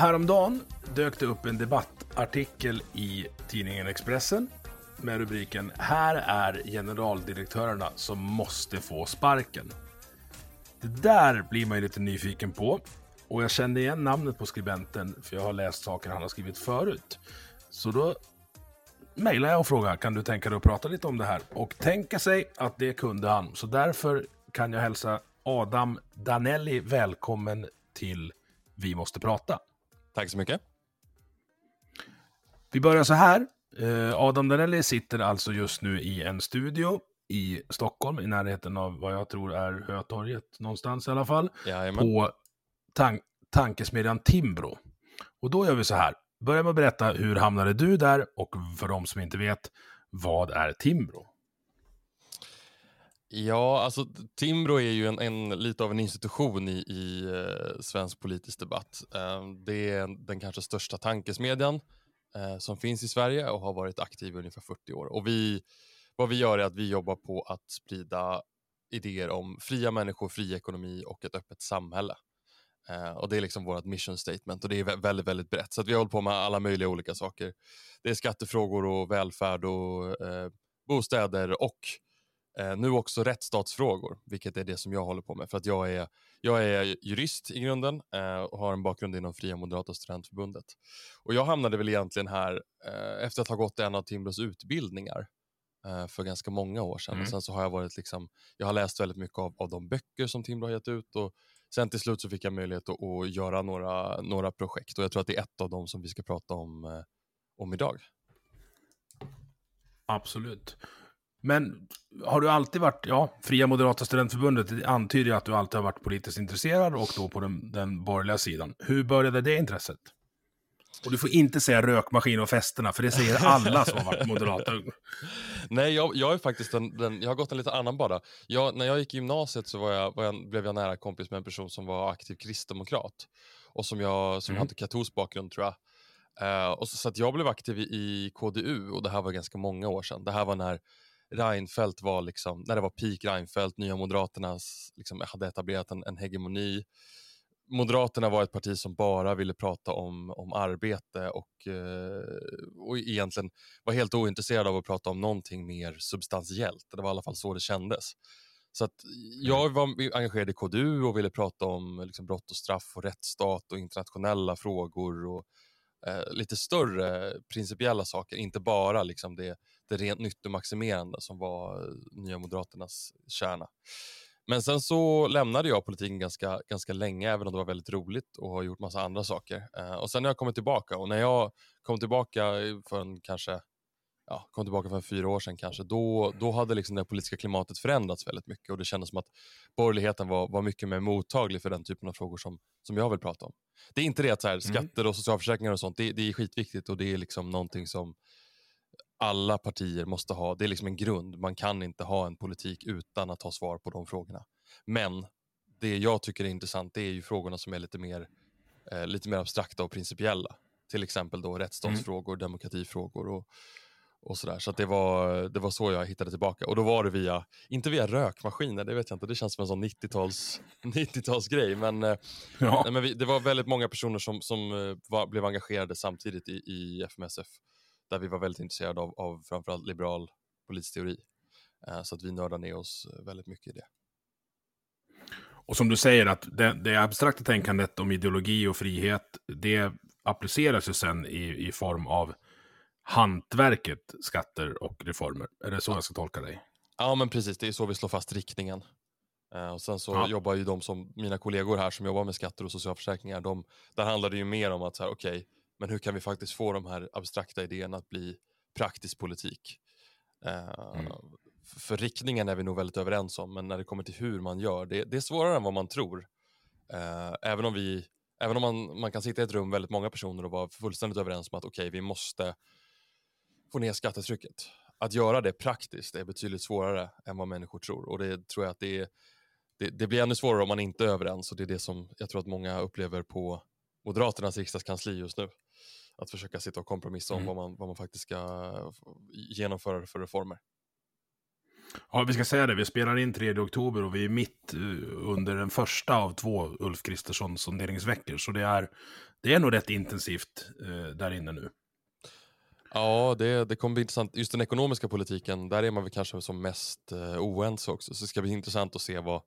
Häromdagen dök det upp en debattartikel i tidningen Expressen med rubriken Här är generaldirektörerna som måste få sparken. Det där blir man ju lite nyfiken på och jag kände igen namnet på skribenten för jag har läst saker han har skrivit förut. Så då mejlar jag och frågar kan du tänka dig att prata lite om det här? Och tänka sig att det kunde han. Så därför kan jag hälsa Adam Danelli välkommen till Vi måste prata. Tack så mycket. Vi börjar så här. Eh, Adam Danelli sitter alltså just nu i en studio i Stockholm, i närheten av vad jag tror är Hötorget någonstans i alla fall. Jajamän. På tan tankesmedjan Timbro. Och då gör vi så här. Börja med att berätta hur hamnade du där och för de som inte vet, vad är Timbro? Ja, alltså Timbro är ju en, en lite av en institution i, i eh, svensk politisk debatt. Eh, det är den kanske största tankesmedjan eh, som finns i Sverige och har varit aktiv i ungefär 40 år. Och vi, vad vi gör är att vi jobbar på att sprida idéer om fria människor, fri ekonomi och ett öppet samhälle. Eh, och Det är liksom vårt mission statement och det är väldigt, väldigt brett. Så att vi håller på med alla möjliga olika saker. Det är skattefrågor och välfärd och eh, bostäder och eh, nu också rättsstatsfrågor, vilket är det som jag håller på med. För att jag är, jag är jurist i grunden eh, och har en bakgrund inom Fria Moderata Studentförbundet. Och jag hamnade väl egentligen här eh, efter att ha gått en av Timbros utbildningar eh, för ganska många år sedan. Mm. Och sen så har jag varit liksom, jag har läst väldigt mycket av, av de böcker som Timbro har gett ut och sen till slut så fick jag möjlighet att, att göra några, några projekt och jag tror att det är ett av dem som vi ska prata om, eh, om idag. Absolut. Men har du alltid varit, ja, Fria Moderata Studentförbundet det antyder ju att du alltid har varit politiskt intresserad och då på den, den borgerliga sidan. Hur började det intresset? Och du får inte säga rökmaskin och festerna, för det säger alla som har varit moderata. Nej, jag, jag är faktiskt en, den, jag har gått en lite annan bana. Jag, när jag gick i gymnasiet så var jag, var jag, blev jag nära kompis med en person som var aktiv kristdemokrat och som jag som Mm. hade katolsk bakgrund tror jag. Eh, och så, så jag blev aktiv i, i KDU och det här var ganska många år sedan. Det här var när Reinfeldt var liksom, när det var peak Reinfeldt, Nya Moderaterna liksom, hade etablerat en, en hegemoni. Moderaterna var ett parti som bara ville prata om, om arbete och, eh, och egentligen var helt ointresserade av att prata om någonting mer substantiellt. Det var i alla fall så det kändes. Så att jag var engagerad i KDU och ville prata om liksom, brott och straff och rättsstat och internationella frågor och eh, lite större principiella saker, inte bara liksom, det, det rent nyttomaximerande som var eh, Nya Moderaternas kärna. Men sen så lämnade jag politiken ganska, ganska länge, även om det var väldigt roligt och har gjort massa andra saker. Eh, och sen har jag kommit tillbaka och när jag kom tillbaka för en kanske ja, kom tillbaka för fyra år sedan kanske, då, då hade liksom det politiska klimatet förändrats väldigt mycket och det kändes som att borgerligheten var, var mycket mer mottaglig för den typen av frågor som, som jag vill prata om. Det är inte det att så här, skatter och socialförsäkringar och sånt, det, det är skitviktigt och det är liksom någonting som alla partier måste ha. Det är liksom en grund. Man kan inte ha en politik utan att ha svar på de frågorna. Men det jag tycker är intressant det är ju frågorna som är lite mer, eh, lite mer abstrakta och principiella. Till exempel då rättsstatsfrågor, demokratifrågor och, och sådär. Så det, var, det var så jag hittade tillbaka. Och då var det via, inte via rökmaskiner, det vet jag inte, det känns som en sån 90-tals 90-talsgrej. Men, eh, Ja. nej, men vi, det var väldigt många personer som, som eh, var, blev engagerade samtidigt i, i FMSF. Där vi var väldigt intresserade av, av framförallt liberal politisk teori. Eh, så att vi nördade ner oss väldigt mycket i det. Och som du säger, att det, det abstrakta tänkandet om ideologi och frihet, det appliceras ju sen i, i form av hantverket, skatter och reformer. Är det så jag ska tolka dig? Ja, men precis. Det är så vi slår fast riktningen. Uh, och sen så ja. jobbar ju de som, mina kollegor här som jobbar med skatter och socialförsäkringar, de, där handlar det ju mer om att så här, okej, okay, men hur kan vi faktiskt få de här abstrakta idéerna att bli praktisk politik? Uh, mm. För riktningen är vi nog väldigt överens om, men när det kommer till hur man gör, det, det är svårare än vad man tror. Uh, även om, vi, även om man, man kan sitta i ett rum, väldigt många personer, och vara fullständigt överens om att okej, okay, vi måste få ner skattetrycket. Att göra det praktiskt är betydligt svårare än vad människor tror och det tror jag att det, är, det, det blir ännu svårare om man inte är överens och det är det som jag tror att många upplever på Moderaternas riksdagskansli just nu. Att försöka sitta och kompromissa om mm. vad, man, vad man faktiskt ska genomföra för reformer. Ja, vi ska säga det. Vi spelar in 3 oktober och vi är mitt eh, under den första av två Ulf Kristersson sonderingsveckor. Så det är, det är nog rätt intensivt eh, där inne nu. Ja, det, det kommer bli intressant. Just den ekonomiska politiken, där är man väl kanske som mest eh, oense också. Så det ska bli intressant att se vad,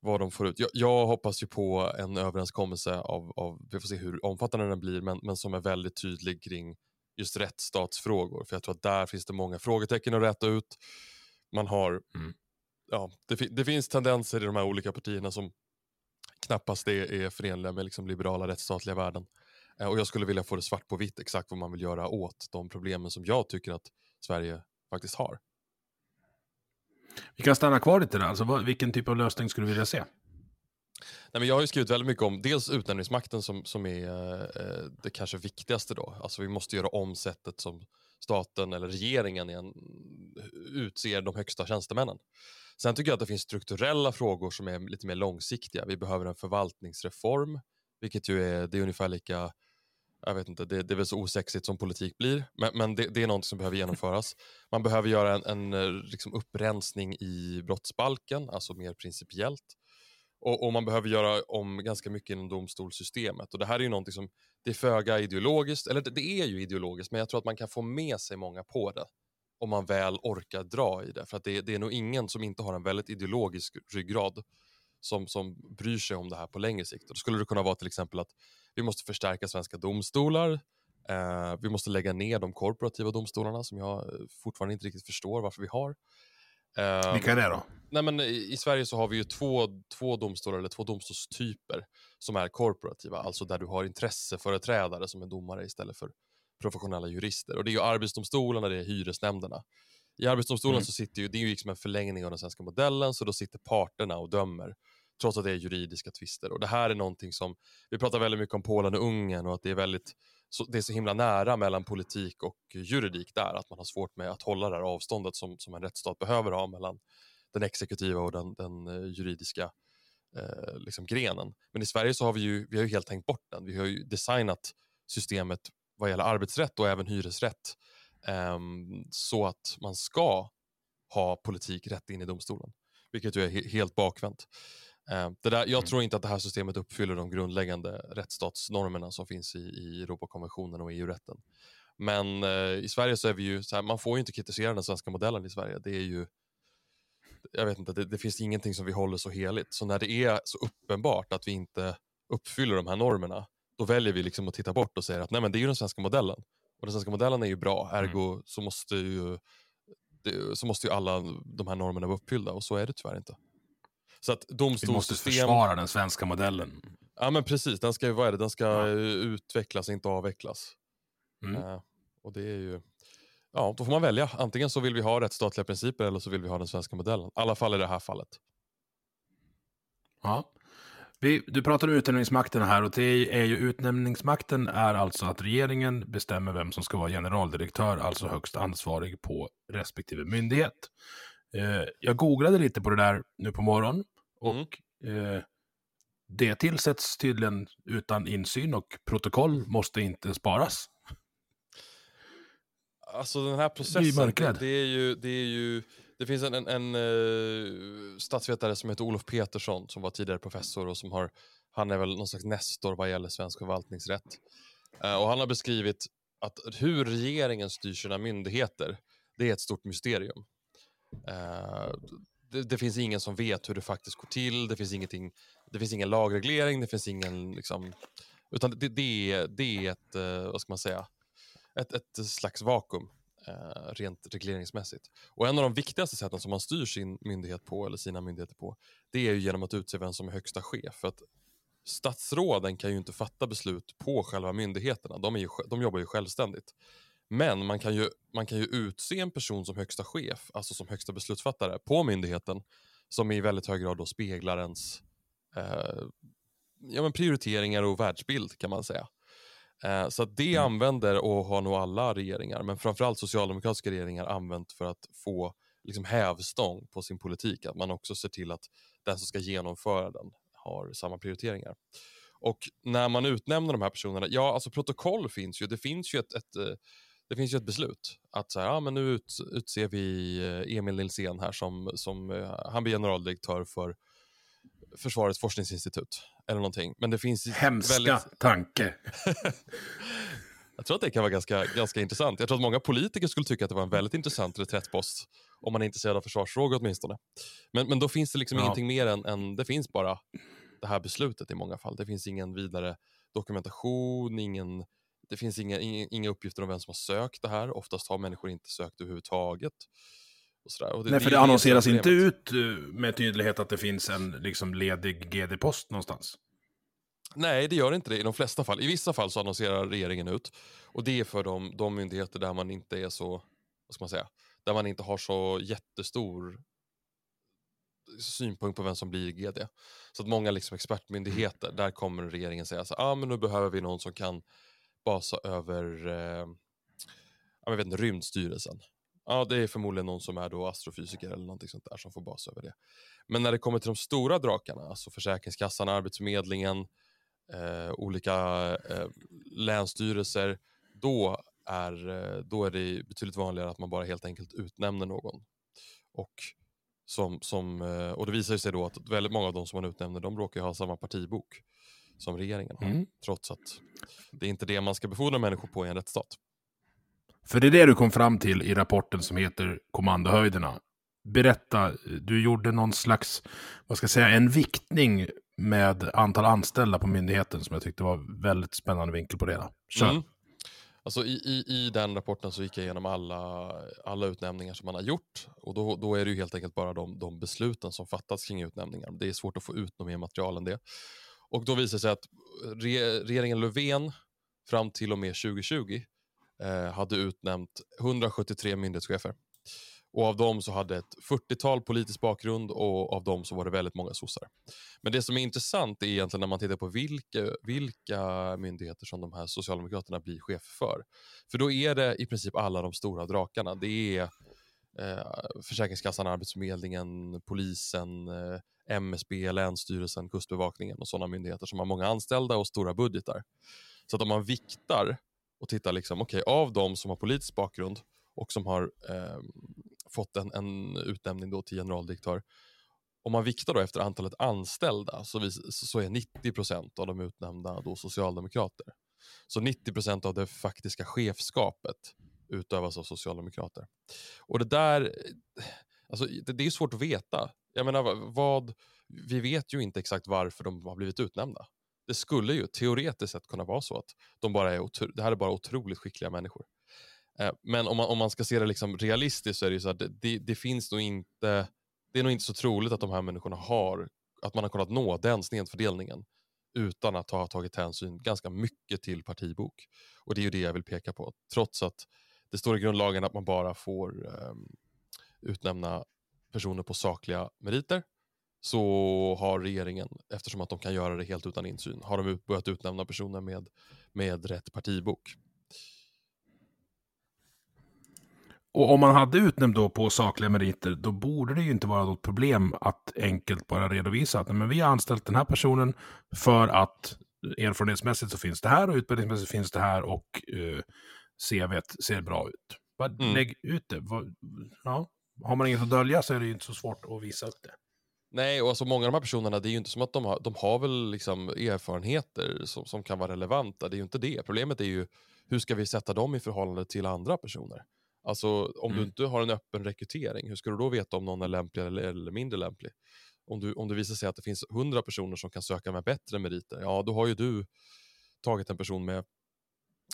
vad de får ut. Jag, jag hoppas ju på en överenskommelse av, av, vi får se hur omfattande den blir, men, men som är väldigt tydlig kring just rättsstatsfrågor. För jag tror att där finns det många frågetecken att rätta ut. Man har, mm. ja, det, det, finns tendenser i de här olika partierna som knappast är, är förenliga med liksom liberala rättsstatliga värden. Eh, och jag skulle vilja få det svart på vitt exakt vad man vill göra åt de problemen som jag tycker att Sverige faktiskt har. Vi kan stanna kvar lite där. Alltså, vilken typ av lösning skulle du vilja se? Nej, men jag har ju skrivit väldigt mycket om dels utnämningsmakten som, som är eh, det kanske viktigaste. då. Alltså, vi måste göra om sättet som staten eller regeringen igen, utser de högsta tjänstemännen. Sen tycker jag att det finns strukturella frågor som är lite mer långsiktiga. Vi behöver en förvaltningsreform, vilket ju är, det är ungefär lika jag vet inte, det, det är väl så osexigt som politik blir, men, men det, det, är något som behöver genomföras. Man behöver göra en, en eh, liksom upprensning i brottsbalken, alltså mer principiellt. Och, och, man behöver göra om ganska mycket inom domstolssystemet. Och det här är ju någonting som, det är föga ideologiskt, eller det, det är ju ideologiskt, men jag tror att man kan få med sig många på det om man väl orkar dra i det. För att det, det är nog ingen som inte har en väldigt ideologisk ryggrad som, som bryr sig om det här på längre sikt. Och då skulle det kunna vara till exempel att vi måste förstärka svenska domstolar. Eh, vi måste lägga ner de korporativa domstolarna som jag eh, fortfarande inte riktigt förstår varför vi har. Eh, Vilka är det då? Nej, men i, Sverige så har vi ju två, två domstolar, eller två domstolstyper som är korporativa, alltså där du har intresseföreträdare som är domare istället för professionella jurister. Och Det är ju Arbetsdomstolen och det är hyresnämnderna. I Arbetsdomstolen mm. så sitter ju, det är ju liksom en förlängning av den svenska modellen, så då sitter parterna och dömer trots att det är juridiska tvister. Och det här är någonting som, vi pratar väldigt mycket om Polen och Ungern och att det är väldigt så, det är så himla nära mellan politik och juridik där, att man har svårt med att hålla det här avståndet som, som en rättsstat behöver ha mellan den exekutiva och den, den eh, juridiska eh, liksom grenen. Men i Sverige så har vi ju, vi har ju helt tänkt bort den. Vi har ju designat systemet vad gäller arbetsrätt och även hyresrätt eh, så att man ska ha politik rätt in i domstolen, vilket ju är he helt bakvänt. Eh, det där, jag mm. tror inte att det här systemet uppfyller de grundläggande rättsstatsnormerna som finns i, i Europakonventionen och EU-rätten. Men eh, i Sverige så är vi ju, så här, man får ju inte kritisera den svenska modellen i Sverige. Det är ju, jag vet inte, det, det, finns ingenting som vi håller så heligt. Så när det är så uppenbart att vi inte uppfyller de här normerna, då väljer vi liksom att titta bort och säga att nej men det är ju den svenska modellen. Och den svenska modellen är ju bra, ergo mm. så, måste ju, så måste ju alla de här normerna vara uppfyllda och så är det tyvärr inte. Så att domstolssystem... Vi måste försvara den svenska modellen. Ja men precis, den ska, vad är det? Den ska ja. utvecklas, inte avvecklas. Mm. Uh, och det är ju... Ja, då får man välja. Antingen så vill vi ha rättsstatliga principer eller så vill vi ha den svenska modellen. I alla fall i det här fallet. Ja. Vi, du pratar om utnämningsmakten här och det är ju utnämningsmakten är alltså att regeringen bestämmer vem som ska vara generaldirektör, alltså högst ansvarig på respektive myndighet. Eh, jag googlade lite på det där nu på morgonen och mm. eh, det tillsätts tydligen utan insyn och protokoll måste inte sparas. Alltså den här processen, det, det är ju, det är ju det finns en, en, en uh, statsvetare som heter Olof Petersson som var tidigare professor och som har, han är väl någon slags nestor vad gäller svensk förvaltningsrätt. Uh, och han har beskrivit att hur regeringen styr sina myndigheter, det är ett stort mysterium. Eh, det, det, finns ingen som vet hur det faktiskt går till, det finns, ingenting, det finns ingen lagreglering, det finns ingen... Liksom, utan det, det, det är ett, eh, vad ska man säga, ett, ett slags vakuum eh, rent regleringsmässigt. Och en av de viktigaste sätten som man styr sin myndighet på, eller sina myndigheter på, det är ju genom att utse vem som är högsta chef. För att statsråden kan ju inte fatta beslut på själva myndigheterna, de, är ju, de jobbar ju självständigt. Men man kan, ju, man kan ju utse en person som högsta chef, alltså som högsta beslutsfattare på myndigheten, som i väldigt hög grad då speglar ens eh, ja, men prioriteringar och världsbild kan man säga. Eh, så det mm. använder, och har nog alla regeringar, men framförallt socialdemokratiska regeringar använt för att få liksom, hävstång på sin politik. Att man också ser till att den som ska genomföra den har samma prioriteringar. Och när man utnämner de här personerna, ja alltså protokoll finns ju, det finns ju ett, ett eh, det finns ju ett beslut att så här, ja, men nu ut, utser vi eh, Emil Nilsén här som, som han blir generaldirektör för Försvarets forskningsinstitut eller någonting. Men det finns Hemska väldigt... tanke. jag tror att det kan vara ganska, ganska intressant. Jag tror att många politiker skulle tycka att det var en väldigt intressant reträttpost om man är intresserad av försvarsfrågor åtminstone. Men, men då finns det liksom ja. ingenting mer än, än, det finns bara det här beslutet i många fall. Det finns ingen vidare dokumentation, ingen, det finns inga, inga, uppgifter om vem som har sökt det här. Oftast har människor inte sökt överhuvudtaget. Och och det, Nej, för det, det annonseras inte ut eh, med tydlighet att det finns en liksom, ledig GD-post någonstans. Nej, det gör inte det i de flesta fall. I vissa fall så annonserar regeringen ut. Och det är för de, de myndigheter där man inte är så, vad ska man säga, där man inte har så jättestor synpunkt på vem som blir GD. Så att många liksom expertmyndigheter, där kommer regeringen säga så ah, men nu behöver vi någon som kan basa över eh, jag vet inte, rymdstyrelsen. Ja, det är förmodligen någon som är då astrofysiker eller någonting sånt där som får basa över det. Men när det kommer till de stora drakarna, alltså Försäkringskassan, Arbetsförmedlingen, eh, olika eh, länsstyrelser, då är, eh, då är det betydligt vanligare att man bara helt enkelt utnämner någon. Och, som, som, eh, och det visar sig då att väldigt många av de som man utnämner, de råkar ha samma partibok som regeringen har. Mm. Trots att det är inte det man ska befordra människor på i en rättsstat. För det är det du kom fram till i rapporten som heter Kommandohöjderna. Berätta, du gjorde någon slags, vad ska jag säga, en viktning med antal anställda på myndigheten som jag tyckte var väldigt spännande vinkel på det. Kör. Mm. Alltså i, i, I den rapporten så gick jag igenom alla, alla utnämningar som man har gjort och då, då är det ju helt enkelt bara de, de besluten som fattats kring utnämningar. Det är svårt att få ut något mer material än det. Och då visar det sig att eh, re, regeringen Löfven fram till och med 2020 eh, hade utnämnt 173 myndighetschefer. Och av dem så hade ett 40-tal politisk bakgrund och av dem så var det väldigt många sossar. Men det som är intressant är egentligen när man tittar på vilka, vilka myndigheter som de här socialdemokraterna blir chef för. För då är det i princip alla de stora drakarna. Det är eh, Försäkringskassan, Arbetsförmedlingen, polisen, eh, MSB, Länsstyrelsen, Kustbevakningen och sådana myndigheter som har många anställda och stora budgetar. Så att om man viktar och tittar liksom, okay, av de som har politisk bakgrund och som har eh, fått en, en utnämning då till generaldirektör. Om man viktar då efter antalet anställda så, vis, så är 90 procent av de utnämnda då socialdemokrater. Så 90 procent av det faktiska chefskapet utövas av socialdemokrater. Och det där, alltså det, det är svårt att veta. Jag menar, vad, vi vet ju inte exakt varför de har blivit utnämnda. Det skulle ju teoretiskt sett kunna vara så att de bara är det här är bara otroligt skickliga människor. Eh, men om man, om man ska se det liksom realistiskt så är det ju så att det, det, det, finns nog inte, det är nog inte så troligt att de här människorna har, att man har kunnat nå den snedfördelningen utan att ha tagit hänsyn ganska mycket till partibok. Och det är ju det jag vill peka på, trots att det står i grundlagen att man bara får um, utnämna personer på sakliga meriter så har regeringen, eftersom att de kan göra det helt utan insyn, har de börjat utnämna personer med, med rätt partibok. Och om man hade utnämnt då på sakliga meriter, då borde det ju inte vara något problem att enkelt bara redovisa att men vi har anställt den här personen för att erfarenhetsmässigt så finns det här och utbildningsmässigt finns det här och uh, CVt ser bra ut. Bara mm. lägg ut det. Ja. Har man inget att dölja så är det ju inte så svårt att visa upp det. Nej, och alltså många av de här personerna, det är ju inte som att de har, de har väl liksom erfarenheter som, som kan vara relevanta. Det är ju inte det. Problemet är ju hur ska vi sätta dem i förhållande till andra personer? Alltså om du Mm. inte har en öppen rekrytering, hur ska du då veta om någon är lämplig eller, eller mindre lämplig? Om, du, om det visar sig att det finns hundra personer som kan söka med bättre meriter, ja då har ju du tagit en person med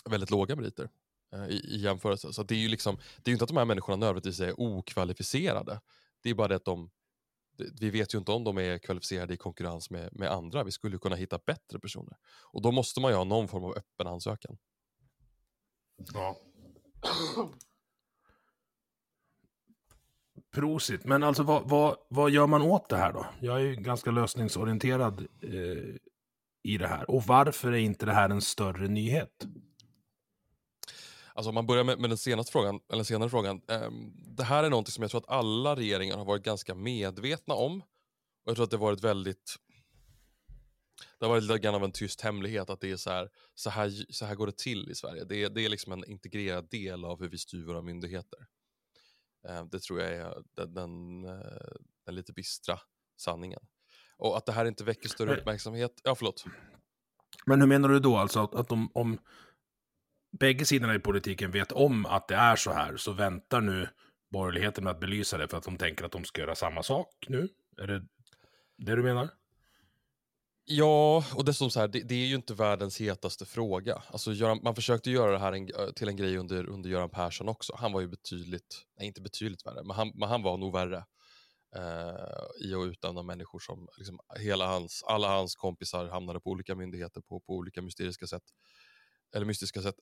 väldigt låga meriter Eh, i, i jämförelse. Så det är ju liksom, det är ju inte att de här människorna nödvändigtvis är okvalificerade. Det är bara det att de, vi vet ju inte om de är kvalificerade i konkurrens med, med andra. Vi skulle kunna hitta bättre personer. Och då måste man ju ha någon form av öppen ansökan. Ja. Prosit. Men alltså vad, vad, vad gör man åt det här då? Jag är ju ganska lösningsorienterad eh, i det här. Och varför är inte det här en större nyhet? Alltså om man börjar med, med den senaste frågan, eller senare frågan. ehm, det här är något som jag tror att alla regeringar har varit ganska medvetna om. Och jag tror att det har varit väldigt det har varit lite grann av en tyst hemlighet att det är så här, så här, så här går det till i Sverige. Det är, det är liksom en integrerad del av hur vi styr våra myndigheter. Eh, det tror jag är den, den, eh, den lite bistra sanningen. Och att det här inte väcker större uppmärksamhet. Ja, förlåt. Men hur menar du då alltså att, att om, om bägge sidorna i politiken vet om att det är så här så väntar nu borgerligheten med att belysa det för att de tänker att de ska göra samma sak nu? Är det det du menar? Ja, och dessutom så här, det, det är ju inte världens hetaste fråga. Alltså, Göran, man försökte göra det här en, till en grej under, under Göran Persson också. Han var ju betydligt, nej inte betydligt värre, men han, men han var nog värre eh, i att de människor som, liksom, hela hans, alla hans kompisar hamnade på olika myndigheter på, på olika mysteriska sätt. Eller mystiska sätt.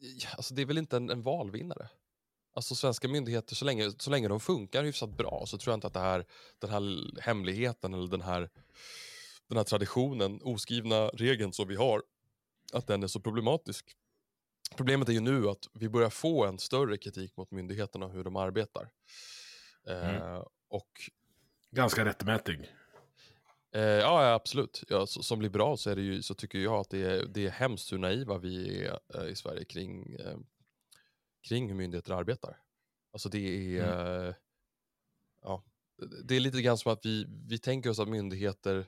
Ja, alltså det är väl inte en, en valvinnare. Alltså svenska myndigheter, så länge, så länge de funkar hyfsat bra så tror jag inte att det här, den här hemligheten eller den här, den här traditionen, oskrivna regeln som vi har, att den är så problematisk. Problemet är ju nu att vi börjar få en större kritik mot myndigheterna och hur de arbetar. Eh, och Ganska rättmätig. Eh, ja, absolut. Ja, så, som liberal så, är det ju, så tycker jag att det är, det är hemskt hur naiva vi är eh, i Sverige kring, eh, kring hur myndigheter arbetar. Alltså det är, eh, ja, det- är lite grann som att vi, vi tänker oss att myndigheter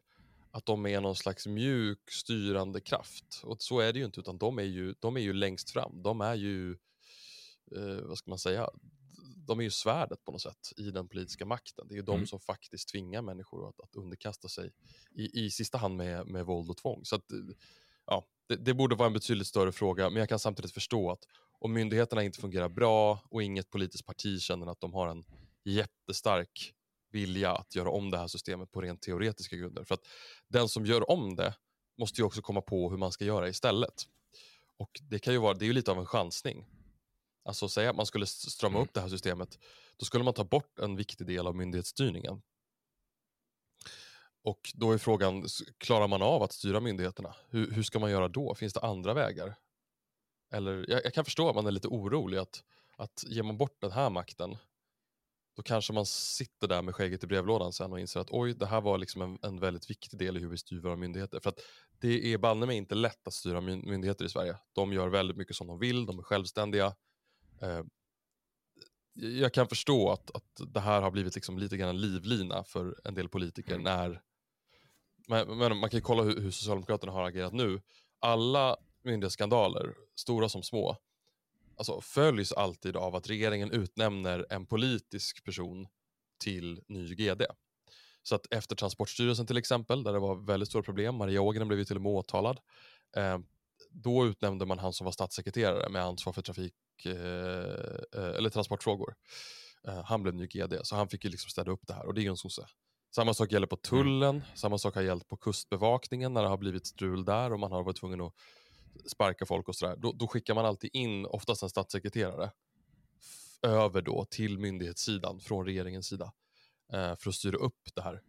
att de är någon slags mjuk styrande kraft. Och så är det ju inte, utan de är ju, de är ju längst fram. De är ju, vad ska man säga, de är ju svärdet på något sätt i den politiska makten. Det är ju de Mm. som faktiskt tvingar människor att, att underkasta sig i, i sista hand med, med våld och tvång. Så att, eh, ja, det, det borde vara en betydligt större fråga, men jag kan samtidigt förstå att om myndigheterna inte fungerar bra och inget politiskt parti känner att de har en jättestark vilja att göra om det här systemet på rent teoretiska grunder. För att den som gör om det måste ju också komma på hur man ska göra istället. Och det kan ju vara, det är ju lite av en chansning. Alltså säga att man skulle strama upp det här systemet, då skulle man ta bort en viktig del av myndighetsstyrningen. Och då är frågan, klarar man av att styra myndigheterna? Hur, hur ska man göra då? Finns det andra vägar? Eller, jag, jag kan förstå att man är lite orolig att, att ger man bort den här makten, då kanske man sitter där med skägget i brevlådan sen och inser att oj, det här var liksom en, en väldigt viktig del i hur vi styr våra myndigheter. För att det är banne mig inte lätt att styra myn- myndigheter i Sverige. De gör väldigt mycket som de vill, de är självständiga. Eh, jag kan förstå att, att det här har blivit liksom lite grann en livlina för en del politiker när men, men man kan ju kolla hur, hur Socialdemokraterna har agerat nu. Alla myndighetsskandaler, stora som små, alltså följs alltid av att regeringen utnämner en politisk person till ny GD. Så att efter Transportstyrelsen till exempel, där det var väldigt stora problem, Maria Ågren blev ju till och med åtalad, eh, då utnämnde man han som var statssekreterare med ansvar för trafik eh, eh, eller transportfrågor. Eh, han blev ny GD, så han fick ju liksom städa upp det här och det är ju en sosse. Samma sak gäller på tullen, samma sak har gällt på kustbevakningen när det har blivit strul där och man har varit tvungen att sparka folk och sådär. Då, då skickar man alltid in, oftast en statssekreterare, över då till myndighetssidan från regeringens sida eh, för att styra upp det här.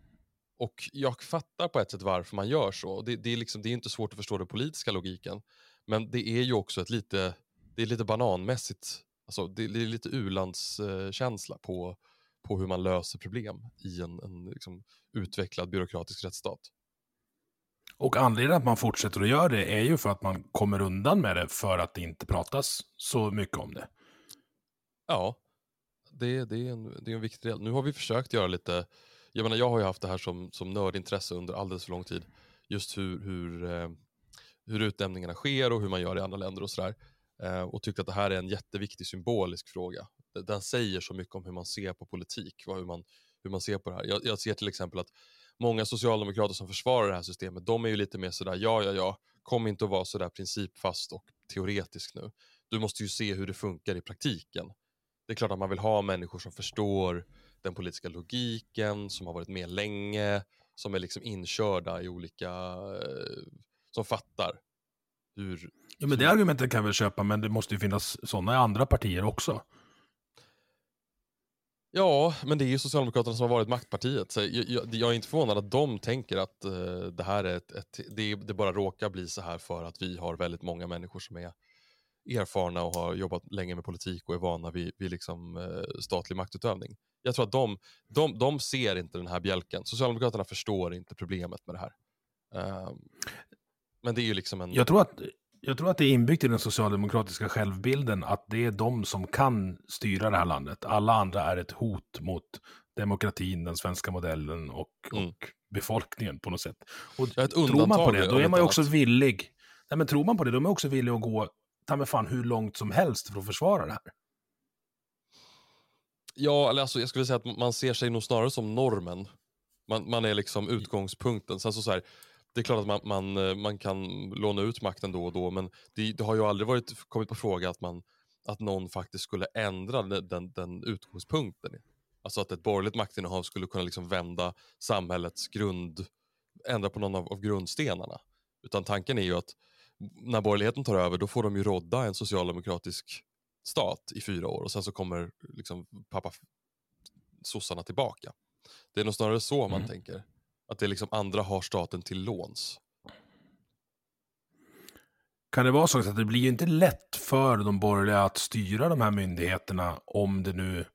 Och jag fattar på ett sätt varför man gör så. Det, det, är liksom, det är inte svårt att förstå den politiska logiken. Men det är ju också ett lite, det är lite bananmässigt, alltså det, det är lite ulandskänsla på, på hur man löser problem i en, en liksom, utvecklad byråkratisk rättsstat. Och anledningen att man fortsätter att göra det är ju för att man kommer undan med det för att det inte pratas så mycket om det. Ja, det, det, är en, det är en viktig del. Nu har vi försökt göra lite, jag menar jag har ju haft det här som, som nördintresse under alldeles för lång tid. Just hur, hur, eh, hur utnämningarna sker och hur man gör i andra länder och sådär. eh, och tyckte att det här är en jätteviktig symbolisk fråga. Den säger så mycket om hur man ser på politik och hur man, hur man ser på det här. Jag, jag ser till exempel att många socialdemokrater som försvarar det här systemet, de är ju lite mer sådär, ja, ja, ja, kom inte att vara sådär principfast och teoretisk nu. Du måste ju se hur det funkar i praktiken. Det är klart att man vill ha människor som förstår den politiska logiken, som har varit med länge, som är liksom inkörda i olika, eh, som fattar hur... Ja, men det argumentet kan jag väl köpa, men det måste ju finnas sådana i andra partier också. Ja, men det är ju Socialdemokraterna som har varit maktpartiet. Så jag, jag, jag är inte förvånad att de tänker att uh, det här är ett, ett det, det, bara råkar bli så här för att vi har väldigt många människor som är erfarna och har jobbat länge med politik och är vana vid, vid liksom, uh, statlig maktutövning. Jag tror att de, de, de ser inte den här bjälken. Socialdemokraterna förstår inte problemet med det här. Uh, men det är ju liksom en... Jag tror att jag tror att det är inbyggt i den socialdemokratiska självbilden att det är de som kan styra det här landet. Alla andra är ett hot mot demokratin, den svenska modellen och, mm. och befolkningen på något sätt. Och tror man på det, då är man ju också villig. Nej, men tror man på det, då är man också villig att gå ta mig fan hur långt som helst för att försvara det här. Ja, alltså, jag skulle säga att man ser sig nog snarare som normen. Man, man är liksom utgångspunkten. Sen så, så här, det är klart att man, man, eh, man, kan låna ut makten då och då, men det, det, har ju aldrig varit, kommit på fråga att, man, att någon faktiskt skulle ändra den, den, den utgångspunkten. Alltså att ett borgerligt maktinnehav skulle kunna liksom vända samhällets grund, ändra på någon av, av grundstenarna. Utan tanken är ju att när borgerligheten tar över, då får de ju rodda en socialdemokratisk stat i fyra år och sen så kommer liksom pappa sossarna tillbaka. Det är nog snarare så man mm. tänker. Att det liksom andra har staten till låns. Kan det vara så att det blir inte lätt för de borgerliga att styra de här myndigheterna om det nu,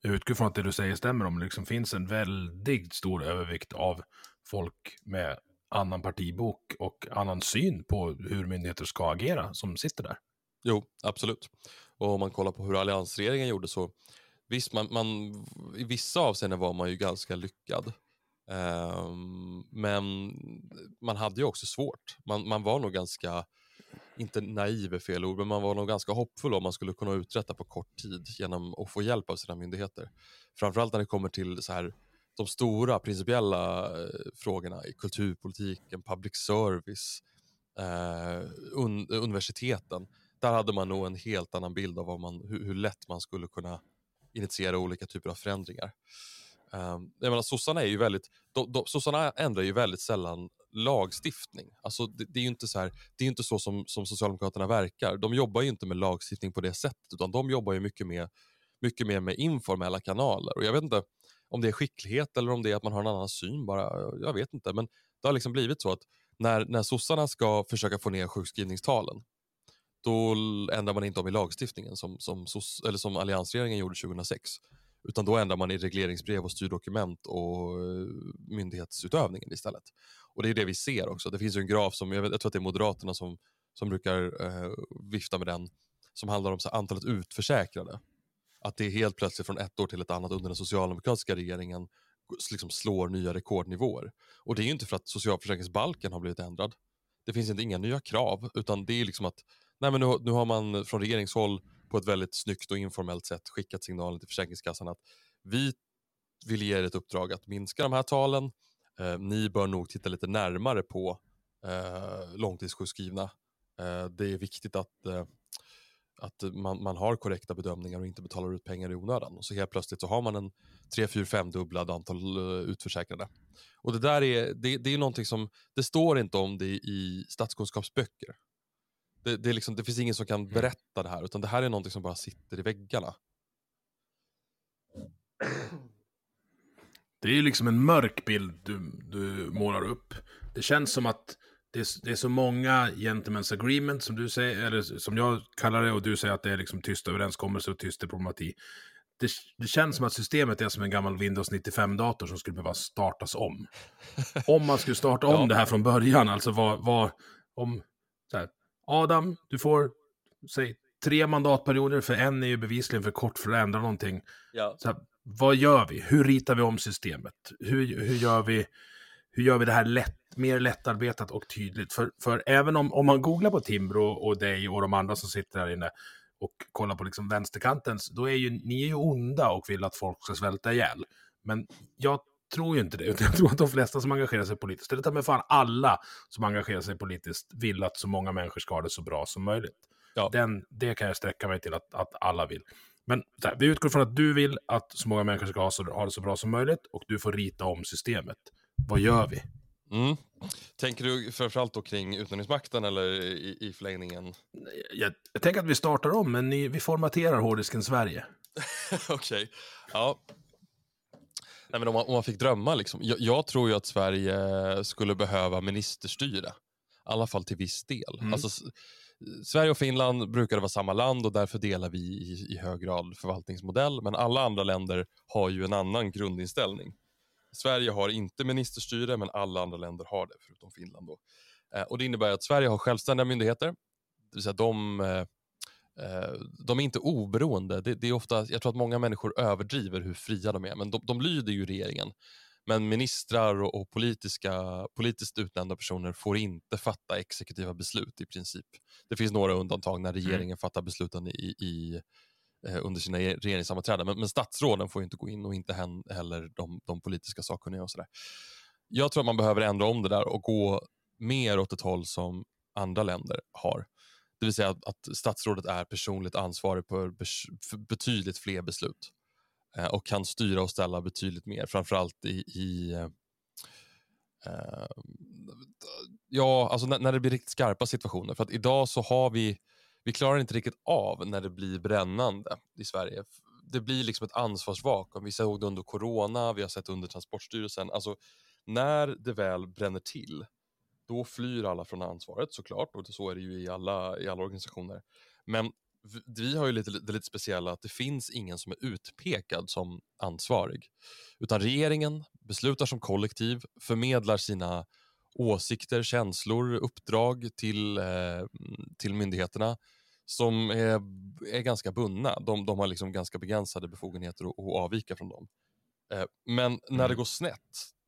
jag utgår från att det du säger stämmer, om det liksom finns en väldigt stor övervikt av folk med annan partibok och annan syn på hur myndigheter ska agera som sitter där. Jo, absolut. Och om man kollar på hur alliansregeringen gjorde så, visst, man, man, i vissa avseenden var man ju ganska lyckad. Um, men man hade ju också svårt. Man, man var nog ganska, inte naiv är fel ord, men man var nog ganska hoppfull om man skulle kunna uträtta på kort tid genom att få hjälp av sina myndigheter. Framförallt när det kommer till så här, de stora principiella eh, frågorna i kulturpolitiken, public service, eh, un, universiteten. Där hade man nog en helt annan bild av vad man, hur, hur lätt man skulle kunna initiera olika typer av förändringar. Eh, jag menar, sossarna, är ju väldigt, de, de, sossarna ändrar ju väldigt sällan lagstiftning. Alltså, det, det är ju inte så, här, det är inte så som, som Socialdemokraterna verkar. De jobbar ju inte med lagstiftning på det sättet, utan de jobbar ju mycket, mer mycket mer med informella kanaler. Och Jag vet inte om det är skicklighet eller om det är att man har en annan syn. bara. Jag vet inte, men det har liksom blivit så att när, när sossarna ska försöka få ner sjukskrivningstalen, då ändrar man inte om i lagstiftningen som, som, eller som alliansregeringen gjorde 2006. Utan då ändrar man i regleringsbrev och styrdokument och eh, myndighetsutövningen istället. Och det är det vi ser också. Det finns en graf som, jag, vet, jag tror att det är Moderaterna som, som brukar eh, vifta med den, som handlar om så antalet utförsäkrade. Att det helt plötsligt från ett år till ett annat under den socialdemokratiska regeringen liksom slår nya rekordnivåer. Och det är ju inte för att socialförsäkringsbalken har blivit ändrad. Det finns inte inga nya krav, utan det är liksom att nej men nu, nu har man från regeringshåll på ett väldigt snyggt och informellt sätt skickat signalen till Försäkringskassan att vi vill ge er ett uppdrag att minska de här talen. Eh, ni bör nog titta lite närmare på eh, långtidssjukskrivna. Eh, det är viktigt att, eh, att man, man har korrekta bedömningar och inte betalar ut pengar i onödan. Och så helt plötsligt så har man en 3, 4, 5 dubblad antal uh, utförsäkrade. Och det där är, det, det är någonting som, det står inte om det i statskunskapsböcker. Det, det, liksom, det, finns ingen som kan mm. berätta det här, utan det här är någonting som bara sitter i väggarna. Det är ju liksom en mörk bild du, du målar upp. Det känns som att det är, det är, så många gentlemen's agreement som du säger, eller som jag kallar det, och du säger att det är liksom tysta överenskommelser och tyst diplomati. Det, det, känns som att systemet är som en gammal Windows 95-dator som skulle behöva startas om. Om man skulle starta om ja. det här från början, alltså vad, vad om, så här, Adam, du får, säg, tre mandatperioder, för en är ju bevisligen för kort för att ändra någonting. Ja. Så här, vad gör vi? Hur ritar vi om systemet? Hur, hur, gör vi, hur gör vi det här lätt, mer lättarbetat och tydligt. För, för även om, om man googlar på Timbro och dig och de andra som sitter här inne och kollar på liksom vänsterkantens, då är ju ni är ju onda och vill att folk ska svälta ihjäl. Men jag tror ju inte det, utan jag tror att de flesta som engagerar sig politiskt, eller med fan alla som engagerar sig politiskt, vill att så många människor ska ha det så bra som möjligt. Ja. Den, det kan jag sträcka mig till att, att alla vill. Men här, vi utgår från att du vill att så många människor ska ha, så, ha det så bra som möjligt och du får rita om systemet. Vad gör vi? Mm. Tänker du framförallt då kring utnämningsmakten eller i, i förlängningen? Jag, jag tänker att vi startar om, men ni, vi formaterar hårddisken Sverige. Okej, okay. ja. Nej, men om, man, om man fick drömma, liksom. jag, jag, tror ju att Sverige skulle behöva ministerstyre. I alla fall till viss del. Mm. Alltså, Sverige och Finland brukar vara samma land och därför delar vi i, i hög grad förvaltningsmodell. Men alla andra länder har ju en annan grundinställning. Sverige har inte ministerstyre, men alla andra länder har det, förutom Finland. Då. Eh, och Det innebär att Sverige har självständiga myndigheter. Det vill säga de, eh, eh, de är inte oberoende. Det, det, är ofta, jag tror att många människor överdriver hur fria de är, men de, de lyder ju regeringen. Men ministrar och, och politiska, politiskt utnämnda personer får inte fatta exekutiva beslut i princip. Det finns några undantag när mm. regeringen mm. fattar besluten i, i Eh, under sina regeringssammanträden. Men, men statsråden får inte gå in och inte heller de, de politiska sakkunniga och sådär. Jag tror att man behöver ändra om det där och gå mer åt ett håll som andra länder har. Det vill säga att, att statsrådet är personligt ansvarig för, för betydligt fler beslut eh, och kan styra och ställa betydligt mer, framförallt i, i eh, eh ja, alltså när, när, det blir riktigt skarpa situationer. För att idag så har vi vi klarar inte riktigt av när det blir brännande i Sverige. Det blir liksom ett ansvarsvakuum. Vi såg det under corona, vi har sett under Transportstyrelsen. Alltså, när det väl bränner till, då flyr alla från ansvaret såklart och så är det ju i alla, i alla organisationer. Men vi har ju lite, det lite speciella att det finns ingen som är utpekad som ansvarig. Utan regeringen beslutar som kollektiv, förmedlar sina åsikter, känslor, uppdrag till, eh, till myndigheterna som är, är ganska bundna. De, de har liksom ganska begränsade befogenheter att, att avvika från dem. Eh, men mm. när det mm. går snett,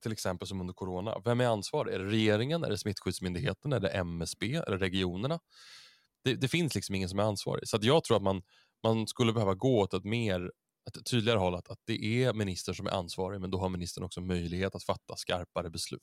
till exempel som under corona, vem är ansvarig? Är det regeringen, är det Smittskyddsmyndigheten, är det MSB, är det regionerna? Det, det finns liksom ingen som är ansvarig. Så jag tror att man, man skulle behöva gå åt ett mer ett tydligare håll att, att det är ministern som är ansvarig men då har ministern också möjlighet att fatta skarpare beslut.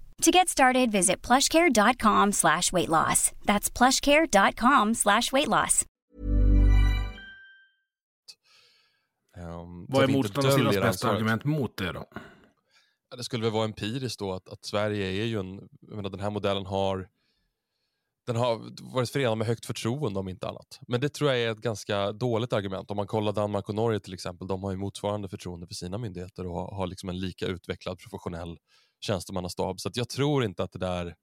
To get started, visit plushcare.com slash weight loss. That's plushcare.com slash weight loss. Um, Vad är motståndarsidans bästa argument mot det då? Det skulle väl vara empiriskt då att, att Sverige är ju en, jag menar, den här modellen har den har varit förenad med högt förtroende om inte annat. Men det tror jag är ett ganska dåligt argument. Om man kollar Danmark och Norge till exempel, de har ju motsvarande förtroende för sina myndigheter och har, har liksom en lika utvecklad professionell tjänstemannastab. Så jag tror inte att det där...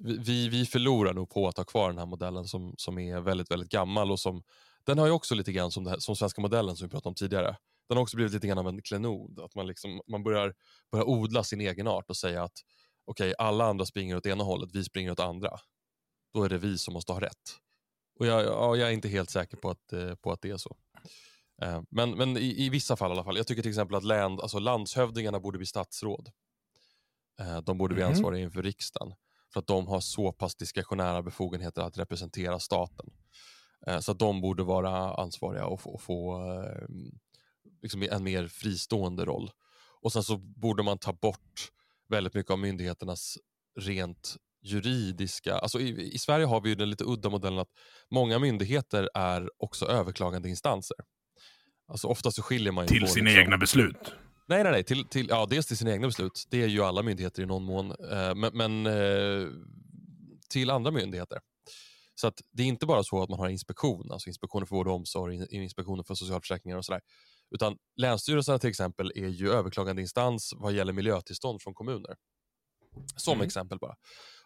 Vi, vi förlorar nog på att ha kvar den här modellen som, som är väldigt, väldigt gammal och som den har ju också lite grann som, det här, som svenska modellen som vi pratade om tidigare. Den har också blivit lite grann av en klenod, att man, liksom, man börjar, börjar odla sin egen art och säga att okej, okay, alla andra springer åt ena hållet, vi springer åt andra. Då är det vi som måste ha rätt. Och jag, ja, jag är inte helt säker på att, eh, på att det är så. Eh, men, men i, i, vissa fall i alla fall. Jag tycker till exempel att land, alltså landshövdingarna borde bli statsråd. Eh, de borde bli mm. ansvariga inför riksdagen. För att de har så pass diskretionära befogenheter att representera staten. Så att de borde vara ansvariga och få, och få liksom en mer fristående roll. Och sen så borde man ta bort väldigt mycket av myndigheternas rent juridiska... Alltså i, I Sverige har vi den lite udda modellen att många myndigheter är också överklagande instanser. Alltså ofta så skiljer man ju Till på, sina liksom- egna beslut. Nej, nej, nej. Till, till, ja, dels till sina egna beslut. Det är ju alla myndigheter i någon mån. Eh, men men eh, till andra myndigheter. Så att det är inte bara så att man har inspektion, alltså inspektioner för vård och omsorg, in- inspektioner för socialförsäkringar och sådär. Utan länsstyrelserna till exempel är ju överklagande instans vad gäller miljötillstånd från kommuner. Som Mm. exempel bara.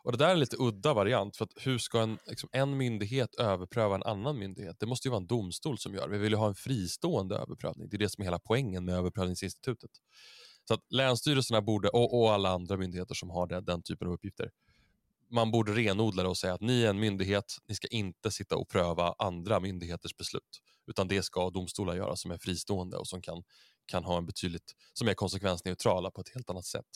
Och Det där är en lite udda variant. för att Hur ska en, liksom, en myndighet överpröva en annan myndighet? Det måste ju vara en domstol som gör. Vi vill ju ha en fristående överprövning. Det är det som är hela poängen med överprövningsinstitutet. Så att länsstyrelserna borde, och, och alla andra myndigheter som har det, den typen av uppgifter, man borde renodla det och säga att ni är en myndighet, ni ska inte sitta och pröva andra myndigheters beslut. Utan det ska domstolar göra som är fristående och som kan, kan ha en betydligt, som är konsekvensneutrala på ett helt annat sätt.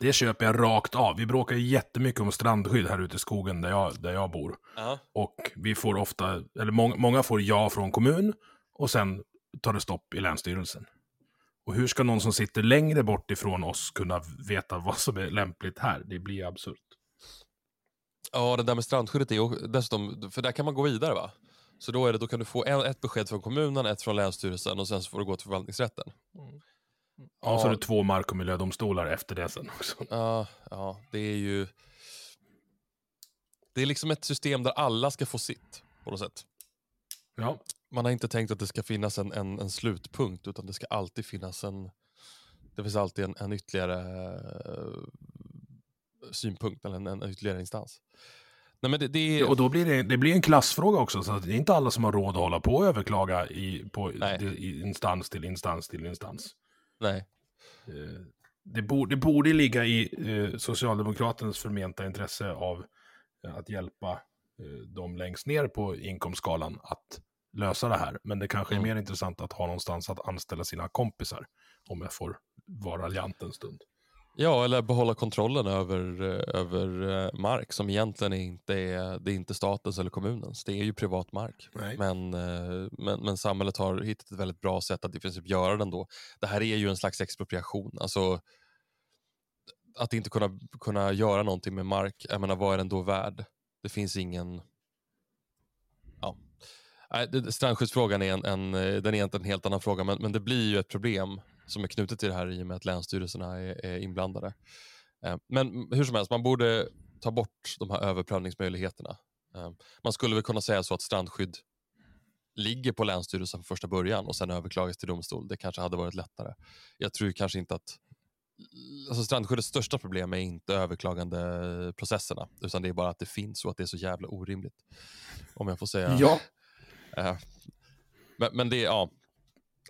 Det köper jag rakt av. Vi bråkar ju jättemycket om strandskydd här ute i skogen där jag, där jag bor. Och vi får ofta, eller många, många får ja från kommun och sen tar det stopp i Länsstyrelsen. Och hur ska någon som sitter längre bort ifrån oss kunna veta vad som är lämpligt här? Det blir absurt. Ja, det där med strandskyddet är ju dessutom, för där kan man gå vidare va? Så då, är det, då kan du få en, ett besked från kommunen, ett från Länsstyrelsen och sen så får du gå till förvaltningsrätten. Ja, så är det två mark och miljödomstolar efter det sen också. Ja, ja, det är ju... Det är liksom ett system där alla ska få sitt på något sätt. Ja. Man har inte tänkt att det ska finnas en, en, en slutpunkt utan det ska alltid finnas en... Det finns alltid en, en ytterligare eh, synpunkt eller en, en ytterligare instans. Nej, men det, det är... Och då blir det, det blir en klassfråga också, så att det är inte alla som har råd att hålla på och överklaga i, på, i instans till instans till instans. Nej. Eh, Det borde, det borde ligga i eh, Socialdemokraternas förmenta intresse av eh, att hjälpa dem längst ner på inkomstskalan att lösa det här. Men det kanske är Mm. mer intressant att ha någonstans att anställa sina kompisar, om jag får vara raljant en stund. Ja, eller behålla kontrollen över, eh, över eh, mark som egentligen inte är, det är inte statens eller kommunens. Det är ju privat mark. Nej. Men, eh, men, men samhället har hittat ett väldigt bra sätt att i princip göra det ändå. Det här är ju en slags expropriation. Alltså, att inte kunna, kunna göra någonting med mark, jag menar, vad är den då värd? Det finns ingen... Ja. Strandskyddsfrågan är en, en, den är egentligen en helt annan fråga, men, men det blir ju ett problem som är knutet till det här i och med att länsstyrelserna är, är inblandade. Eh, Men hur som helst, man borde ta bort de här överprövningsmöjligheterna. Eh, Man skulle väl kunna säga så att strandskydd ligger på Länsstyrelsen från första början och sen överklagas till domstol. Det kanske hade varit lättare. Jag tror kanske inte att alltså strandskyddets största problem är inte överklagandeprocesserna utan det är bara att det finns och att det är så jävla orimligt. Om jag får säga. Ja, Eh, Men, men det är, ja.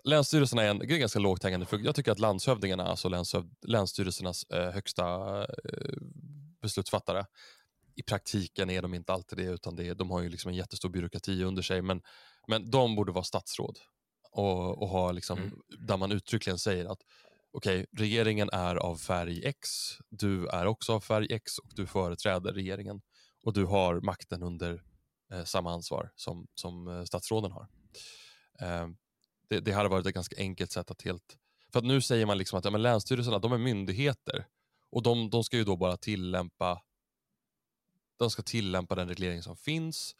Länsstyrelserna är en är ganska lågt hängande frukt. Jag tycker att landshövdingarna, alltså länshöv, länsstyrelsernas eh, högsta eh, beslutsfattare, i praktiken är de inte alltid det, utan det de har ju liksom en jättestor byråkrati under sig. Men, men de borde vara statsråd och, och ha liksom, Mm. där man uttryckligen säger att okej, regeringen är av färg X, du är också av färg X och du företräder regeringen och du har makten under eh, samma ansvar som, som eh, statsråden har. Eh, det, det hade varit ett ganska enkelt sätt att helt... För att nu säger man liksom att ja, men länsstyrelserna de är myndigheter och de, de ska ju då bara tillämpa de ska tillämpa den reglering som finns.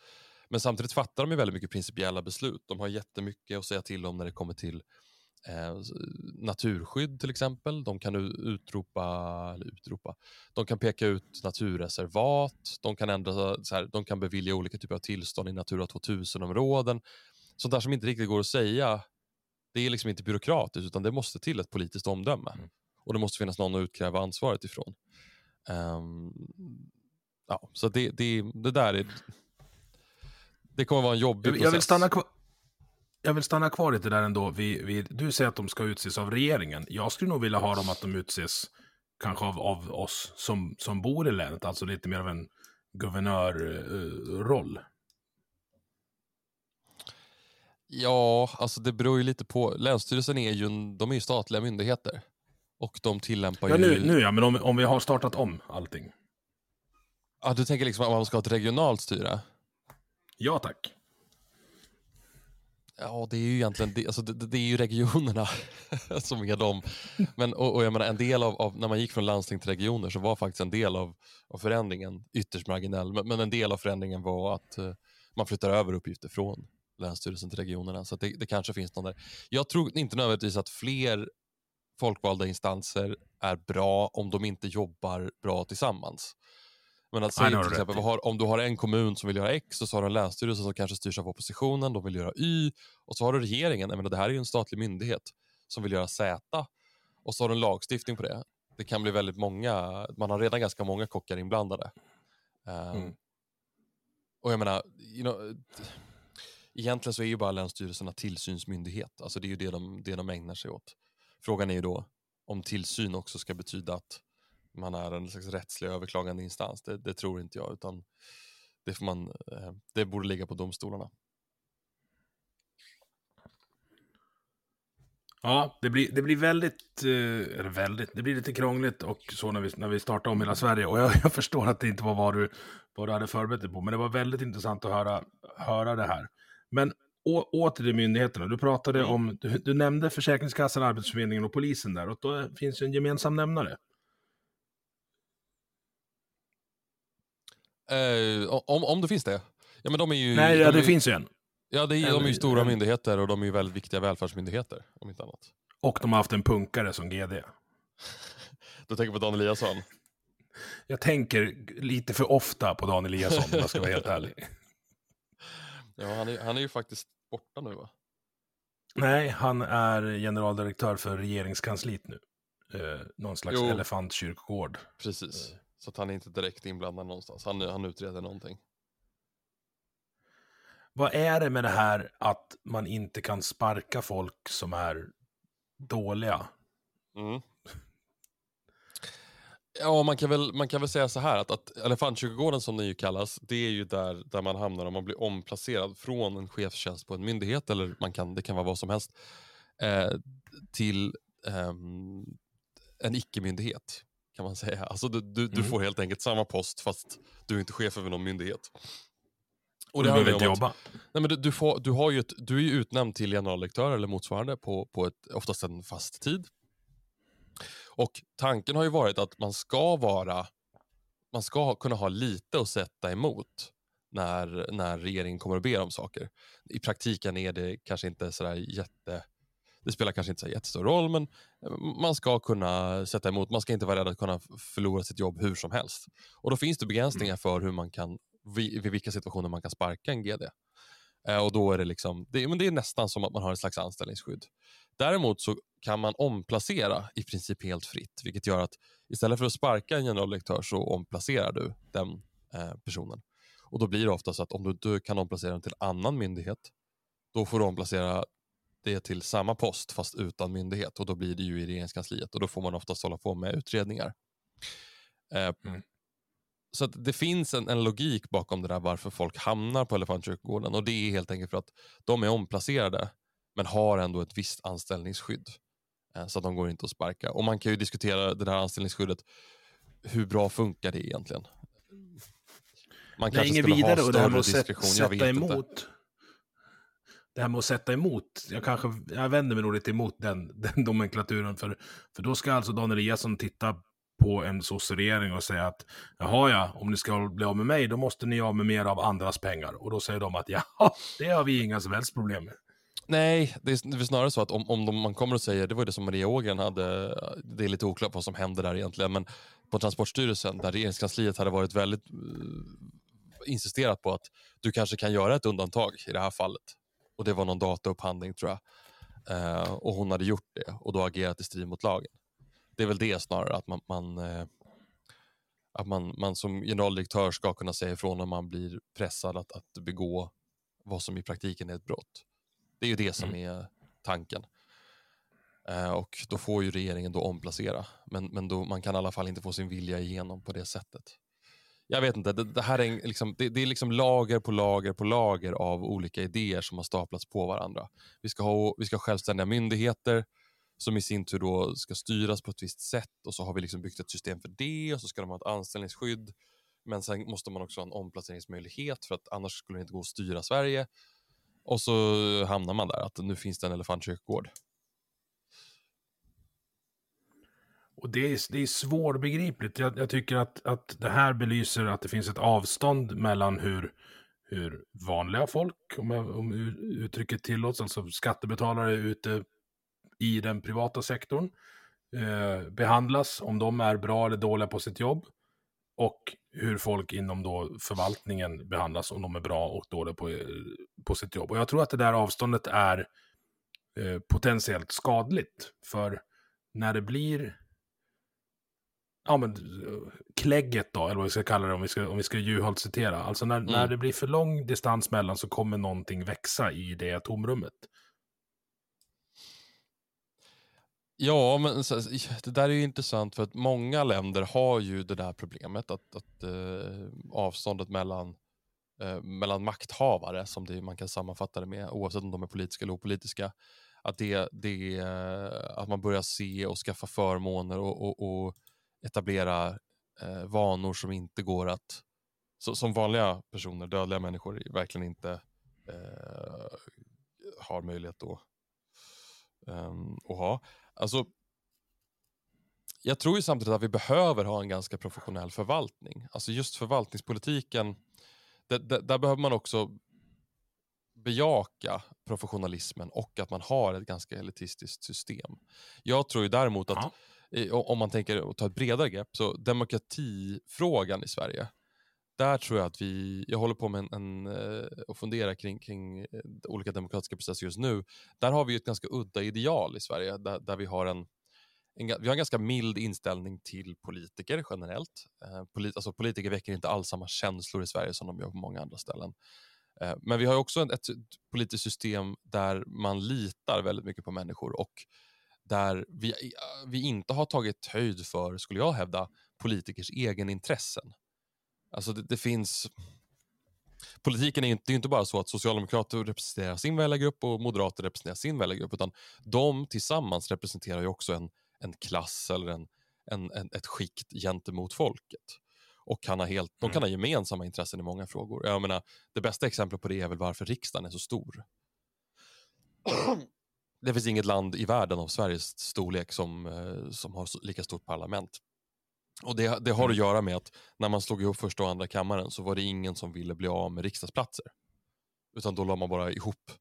Men samtidigt fattar de ju väldigt mycket principiella beslut. De har jättemycket att säga till om när det kommer till eh, naturskydd till exempel. De kan utropa, eller utropa, de kan peka ut naturreservat, de kan, ändra, så här, de kan bevilja olika typer av tillstånd i Natura 2000-områden. Sånt där som inte riktigt går att säga, det är liksom inte byråkratiskt utan det måste till ett politiskt omdöme. Och det måste finnas någon att utkräva ansvaret ifrån. Ehm, ja, så det, det, det där är... Det kommer vara en jobbig jag, process. jag, vill stanna kvar, jag vill stanna kvar lite där ändå. Vi, vi, du säger att de ska utses av regeringen. Jag skulle nog vilja ha dem att de utses kanske av, av oss som, som bor i länet, alltså lite mer av en guvernörroll. Ja, alltså det beror ju lite på. Länsstyrelsen är ju, de är ju statliga myndigheter. Och de tillämpar ja, ju... nu, nu ja, men om, om vi har startat om allting. Ja, du tänker liksom att man ska ha ett regionalt styre? Ja, tack. Ja, det är ju egentligen det, alltså det, det är ju regionerna som är de. Men, och, och jag menar, en del av, av, när man gick från landsting till regioner så var faktiskt en del av, av förändringen ytterst marginell. Men, men en del av förändringen var att uh, man flyttar över uppgifter från Länsstyrelsen till regionerna. Så det, det, kanske finns någon där. Jag tror inte nödvändigtvis att fler folkvalda instanser är bra om de inte jobbar bra tillsammans. Men att säga till exempel, har, om du har en kommun som vill göra X och så har du en länsstyrelse som kanske styrs av oppositionen, de vill göra Y och så har du regeringen, jag menar, det här är ju en statlig myndighet som vill göra Z och så har du en lagstiftning på det. Det kan bli väldigt många, man har redan ganska många kockar inblandade. Um, mm. Och jag menar, you know, egentligen så är ju bara länsstyrelserna tillsynsmyndighet, alltså det är ju det de, det de ägnar sig åt. Frågan är ju då om tillsyn också ska betyda att man är en slags rättslig överklagande instans. Det, det tror inte jag, utan det, får man, eh, det borde ligga på domstolarna. Ja, det blir, det blir väldigt, eh, eller väldigt, det blir lite krångligt och så när vi, när vi startar om hela Sverige. Och jag, jag förstår att det inte var vad du, vad du hade förberett dig på, men det var väldigt intressant att höra, höra det här. Å, åter till myndigheterna, du pratade mm. om, du, du nämnde Försäkringskassan, Arbetsförmedlingen och polisen där, och då finns ju en gemensam nämnare. Eh, om, om det finns det? Ja, men de är ju, Nej, de ja, det är, finns ju en. Ja, det är, de är ju stora myndigheter och de är ju väldigt viktiga välfärdsmyndigheter, om inte annat. Och de har haft en punkare som GD. du tänker på Dan Eliasson? Jag tänker lite för ofta på Dan Eliasson, om jag ska vara helt ärlig. Ja, han är, han är ju faktiskt borta nu va? Nej, han är generaldirektör för regeringskansliet nu. Eh, någon slags jo. elefantkyrkogård. Precis. Eh. Så att han är inte direkt inblandad någonstans. Han, han utreder någonting. Vad är det med det här att man inte kan sparka folk som är dåliga? Mm. Ja, man kan, väl, man kan väl säga så här att, att Elefantkyrkogården som den ju kallas, det är ju där, där man hamnar om man blir omplacerad från en chefstjänst på en myndighet, eller man kan, det kan vara vad som helst, eh, till eh, en icke-myndighet kan man säga. Alltså du, du, mm. du, får helt enkelt samma post fast du är inte chef över någon myndighet. Och det du behöver inte jobba. Att, nej, men du, du, får, du, har ju ett, du är ju utnämnd till generaldirektör eller motsvarande på, på ett, oftast en fast tid. Och tanken har ju varit att man ska vara man ska kunna ha lite att sätta emot när, när regeringen kommer att be om saker. I praktiken är det kanske inte sådär jätte det spelar kanske inte så jättestor roll, men eh, man ska kunna sätta emot. Man ska inte vara rädd att kunna förlora sitt jobb hur som helst. Och Då finns det begränsningar mm. för hur man kan, vid, vid vilka situationer man kan sparka en GD. Eh, och då är det, liksom, det, men det är nästan som att man har ett slags anställningsskydd. Däremot så kan man omplacera i princip helt fritt, vilket gör att istället för att sparka en generaldirektör så omplacerar du den eh, personen. Och Då blir det ofta så att om du inte kan omplacera den till annan myndighet, då får du omplacera det till samma post fast utan myndighet och då blir det ju i regeringskansliet och då får man oftast hålla på med utredningar. Eh, mm. Så det finns en, en, logik bakom det där varför folk hamnar på Elefantkyrkogården och det är helt enkelt för att de är omplacerade men har ändå ett visst anställningsskydd. Eh, så att de går inte att sparka. Och man kan ju diskutera det där anställningsskyddet. Hur bra funkar det egentligen? Man kanske skulle vidare, ha större diskretion, jag vet emot. inte det här med att sätta emot, jag kanske, jag vänder mig nog lite emot den, den nomenklaturen, för, för då ska alltså Dan Eliasson titta på en sosseregering och säga att jaha ja, om ni ska bli av med mig, då måste ni av med mer av andras pengar. Och då säger de att ja, det har vi inga som helst problem med. Nej, det är snarare så att om, om de, man kommer och säger, det var det som Maria Ågren hade, det är lite oklart vad som hände där egentligen, men på Transportstyrelsen där regeringskansliet hade varit väldigt uh, insisterat på att du kanske kan göra ett undantag i det här fallet och det var någon dataupphandling tror jag. Uh, och hon hade gjort det och då agerat i strid mot lagen. Det är väl det snarare, att man, man uh, att man, man som generaldirektör ska kunna säga ifrån om man blir pressad att, att begå vad som i praktiken är ett brott. Det är ju det som mm. är tanken. Eh, och då får ju regeringen då omplacera, men, men då, man kan i alla fall inte få sin vilja igenom på det sättet jag vet inte, det, det här är, liksom, det, det, är liksom lager på lager på lager av olika idéer som har staplats på varandra. Vi ska ha, vi ska ha självständiga myndigheter som i sin tur då ska styras på ett visst sätt och så har vi liksom byggt ett system för det och så ska de ha ett anställningsskydd. Men sen måste man också ha en omplaceringsmöjlighet för att annars skulle det inte gå att styra Sverige. Och så hamnar man där, att nu finns det en elefantkyrkogård. Och det är, det är svårbegripligt. Jag, jag tycker att, att det här belyser att det finns ett avstånd mellan hur, hur vanliga folk, om, jag, om uttrycket tillåts, alltså skattebetalare ute i den privata sektorn, eh, behandlas, om de är bra eller dåliga på sitt jobb. Och hur folk inom då förvaltningen behandlas, om de är bra och dåliga på, på sitt jobb. Och jag tror att det där avståndet är eh, potentiellt skadligt. För när det blir ja, men, klägget då, eller vad vi ska kalla det om vi ska, om vi ska Juholt citera. Alltså när, mm. när det blir för lång distans mellan så kommer någonting växa i det tomrummet. Ja, men så, det där är ju intressant för att många länder har ju det där problemet att, att eh, avståndet mellan, eh, mellan makthavare, som det, man kan sammanfatta det med, oavsett om de är politiska eller opolitiska, att, det, det, eh, att man börjar se och skaffa förmåner och, och, och etablera eh, vanor som inte går att, så, som vanliga personer, dödliga människor, verkligen inte eh, har möjlighet att, ehm, att ha. Alltså, jag tror ju samtidigt att vi behöver ha en ganska professionell förvaltning. Alltså just förvaltningspolitiken, där, där, där behöver man också bejaka professionalismen och att man har ett ganska elitistiskt system. Jag tror ju däremot att ja om man tänker att ta ett bredare grepp, så demokratifrågan i Sverige, där tror jag att vi, jag håller på med en, en eh, och funderar kring, kring eh, olika demokratiska processer just nu. Där har vi ett ganska udda ideal i Sverige, där, där vi har en en, vi har en ganska mild inställning till politiker generellt. Eh, polit, alltså politiker väcker inte alls samma känslor i Sverige som de gör på många andra ställen. Eh, men vi har också ett, ett politiskt system där man litar väldigt mycket på människor och där vi, eh, vi inte har tagit höjd för, skulle jag hävda, politikers egenintressen. Alltså det, det finns... Politiken är inte, det är inte bara så att socialdemokrater representerar sin väljargrupp och moderater representerar sin väljargrupp, utan de tillsammans representerar ju också en, en klass eller en, en, en, ett skikt gentemot folket. Och kan ha helt, de kan ha mm. gemensamma intressen i många frågor. Jag menar, det bästa exemplet på det är väl varför riksdagen är så stor det finns inget land i världen av Sveriges storlek som, eh, som har lika stort parlament. Och det, det har att mm. göra med att när man slog ihop första och andra kammaren så var det ingen som ville bli av med riksdagsplatser. Utan då la man bara ihop.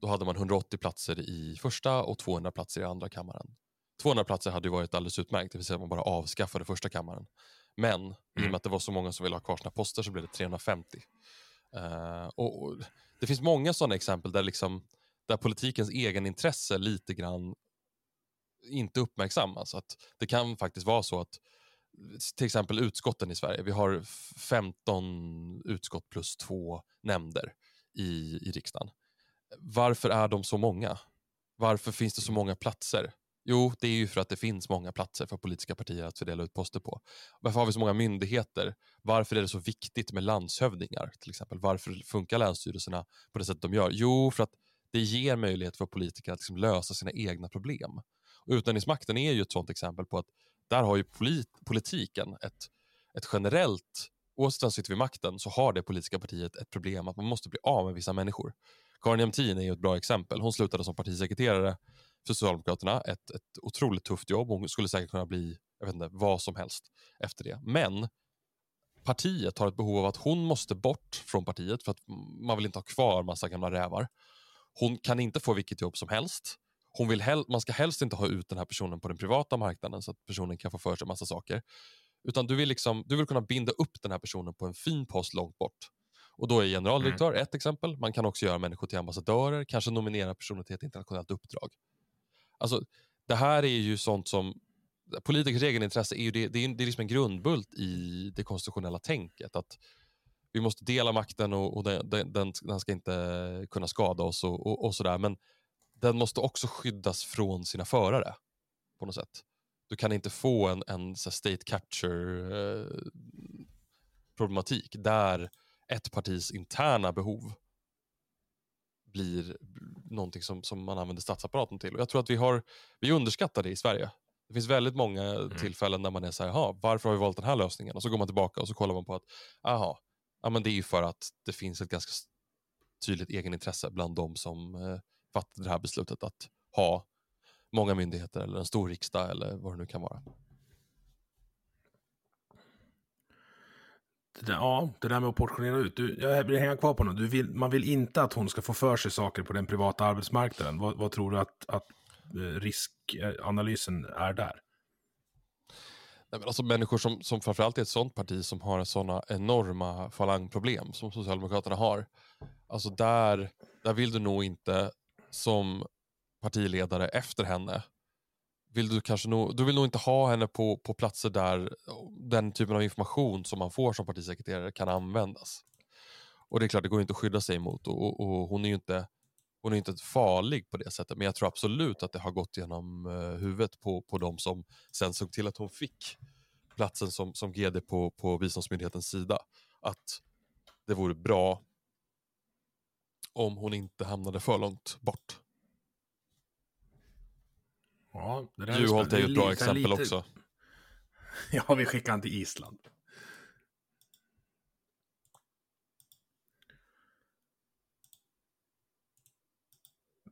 Då hade man 180 platser i första och 200 platser i andra kammaren. 200 platser hade ju varit alldeles utmärkt, det vill säga att man bara avskaffade första kammaren. Men mm. i och med mm. att det var så många som ville ha kvar sina poster så blev det 350. Uh, eh, och, och, Det finns många sådana exempel där liksom där politikens egenintresse lite grann inte uppmärksammas. Att det kan faktiskt vara så att till exempel utskotten i Sverige, vi har 15 utskott plus två nämnder i, i riksdagen. Varför är de så många? Varför finns det så många platser? Jo, det är ju för att det finns många platser för politiska partier att fördela ut poster på. Varför har vi så många myndigheter? Varför är det så viktigt med landshövdingar? till exempel? Varför funkar länsstyrelserna på det sätt de gör? Jo, för att det ger möjlighet för politiker att liksom lösa sina egna problem. Och utnämningsmakten är ju ett sådant exempel på att där har ju polit politiken ett, ett generellt, oavsett vem sitter vid makten, så har det politiska partiet ett problem att man måste bli av med vissa människor. Karin Jämtin är ju ett bra exempel. Hon slutade som partisekreterare för Socialdemokraterna, ett, ett otroligt tufft jobb. Hon skulle säkert kunna bli jag vet inte, vad som helst efter det. Men partiet har ett behov av att hon måste bort från partiet för att man vill inte ha kvar massa gamla rävar. Hon kan inte få vilket jobb som helst. Hon vill hel man ska helst inte ha ut den här personen på den privata marknaden så att personen kan få för sig massa saker. Utan du vill, liksom, du vill kunna binda upp den här personen på en fin post långt bort. Och då är generaldirektör mm. ett exempel. Man kan också göra människor till ambassadörer, kanske nominera personer till ett internationellt uppdrag. Alltså, det här är ju sånt som politikers egenintresse är ju det, det är, det är liksom en grundbult i det konstitutionella tänket. Att vi måste dela makten och, och den, den, den, ska inte kunna skada oss och, och, och sådär. Men den måste också skyddas från sina förare på något sätt. Du kan inte få en, en state capture eh, problematik där ett partis interna behov blir någonting som, som man använder statsapparaten till. Och jag tror att vi, har, vi underskattar det i Sverige. Det finns väldigt många mm. tillfällen där man är så här, varför har vi valt den här lösningen? Och så går man tillbaka och så kollar man på att, aha, Ja, men det är ju för att det finns ett ganska tydligt egenintresse bland de som eh, fattade det här beslutet att ha många myndigheter eller en stor riksdag eller vad det nu kan vara. Det där, ja, det där med att portionera ut. Du, jag vill hänga kvar på något. Du vill, man vill inte att hon ska få för sig saker på den privata arbetsmarknaden. Vad, vad tror du att, att eh, riskanalysen är där? Nej, men alltså människor som, som framförallt är ett sånt parti som har sådana enorma falangproblem som Socialdemokraterna har. Alltså där, där vill du nog inte som partiledare efter henne vill du kanske nog, du vill nog inte ha henne på, på platser där den typen av information som man får som partisekreterare kan användas. Och det är klart, det går inte att skydda sig emot och, och, och hon är ju inte hon är inte farlig på det sättet, men jag tror absolut att det har gått genom uh, huvudet på, på de som sen såg till att hon fick platsen som, som GD på, på biståndsmyndighetens sida. Att det vore bra om hon inte hamnade för långt bort. Ja, det där Juholt är ju ett bra exempel lite... också. Ja, vi skickar han till Island.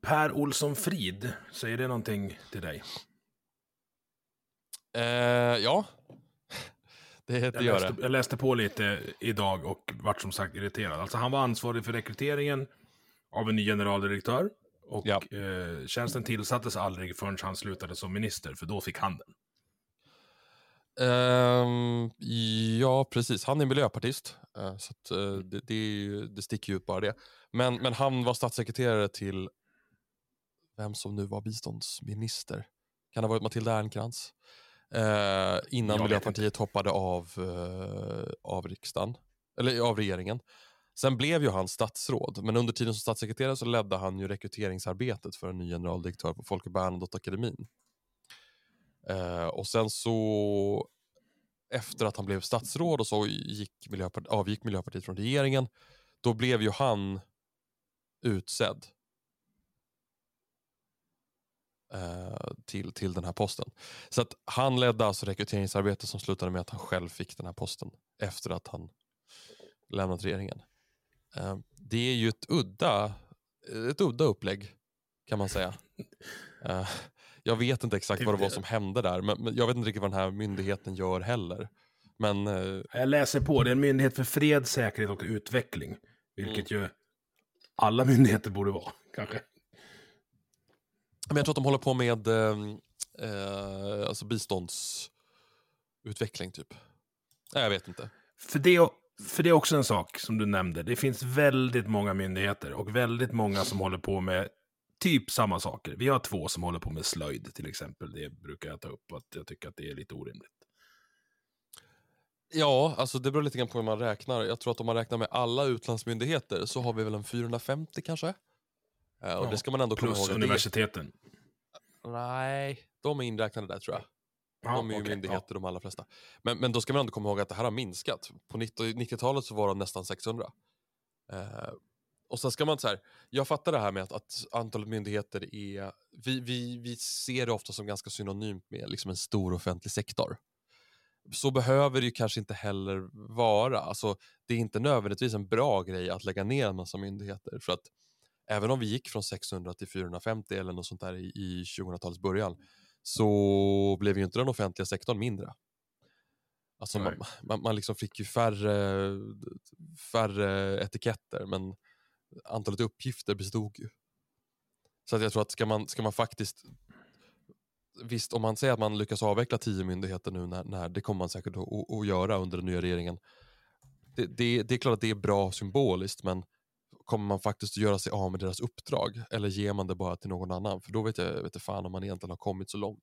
Per Olsson Frid, säger det någonting till dig? Eh, ja, det, det jag, läste, jag läste på lite idag och vart som sagt irriterad. Alltså han var ansvarig för rekryteringen av en ny generaldirektör. Och Ja. eh, tjänsten tillsattes aldrig förrän han slutade som minister, för då fick han den. Ehm, ja, precis. Han är miljöpartist. eh, så att, eh, det, det, ju- det sticker ju ut bara det. Men, men han var statssekreterare till vem som nu var biståndsminister. Kan det ha varit Matilda Ernkrans? Eh, innan Miljöpartiet hoppade av, eh, av riksdagen. Eller av regeringen. Sen blev ju han statsråd, men under tiden som statssekreterare så ledde han ju rekryteringsarbetet för en ny generaldirektör på Folke Bernadotteakademin. Eh, och sen så efter att han blev statsråd och så gick Miljöpart- avgick Miljöpartiet från regeringen, då blev ju han utsedd eh, till, till den här posten. Så att han ledde alltså rekryteringsarbetet som slutade med att han själv fick den här posten efter att han lämnat regeringen. Eh, det är ju ett udda, ett udda upplägg kan man säga. Eh, jag vet inte exakt vad det var som hände där, men, jag vet inte riktigt vad den här myndigheten gör heller. Men eh, Jag läser på, det är en myndighet för fred, säkerhet och utveckling. Vilket ju alla myndigheter borde vara, kanske. Men jag tror att de håller på med eh, eh, alltså biståndsutveckling typ. Nej, jag vet inte. För det, för det är också en sak som du nämnde. Det finns väldigt många myndigheter och väldigt många som håller på med typ samma saker. Vi har två som håller på med slöjd till exempel. Det brukar jag ta upp att jag tycker att det är lite orimligt. Ja, alltså det beror lite grann på hur man räknar. Jag tror att om man räknar med alla utlandsmyndigheter så har vi väl en 450 kanske. Eh, och Ja, det ska man ändå komma Plus ihåg. att universiteten. Nej, de är inräknade där tror jag. Ja, de är ju okej, myndigheter de allra flesta. Men, men då ska man ändå komma ihåg att det här har minskat. På 90 90-talet så var de nästan 600. Eh, och sen ska man så här, jag fattar det här med att, att antalet myndigheter är, vi, vi, vi ser det ofta som ganska synonymt med liksom en stor offentlig sektor. Så behöver det ju kanske inte heller vara. Alltså, det är inte nödvändigtvis en bra grej att lägga ner en massa myndigheter. För att även om vi gick från 600 till 450 eller något sånt där i, i 2000-talets början så blev ju inte den offentliga sektorn mindre. Alltså man, man, man liksom fick ju färre, färre etiketter men antalet uppgifter bestod ju. Så att jag tror att ska man, ska man faktiskt Visst, om man säger att man lyckas avveckla tio myndigheter nu, när, när det kommer man säkert att, att, att göra under den nya regeringen. Det, det, det är klart att det är bra symboliskt, men kommer man faktiskt att göra sig av med deras uppdrag? Eller ger man det bara till någon annan? För då vet jag inte fan om man egentligen har kommit så långt.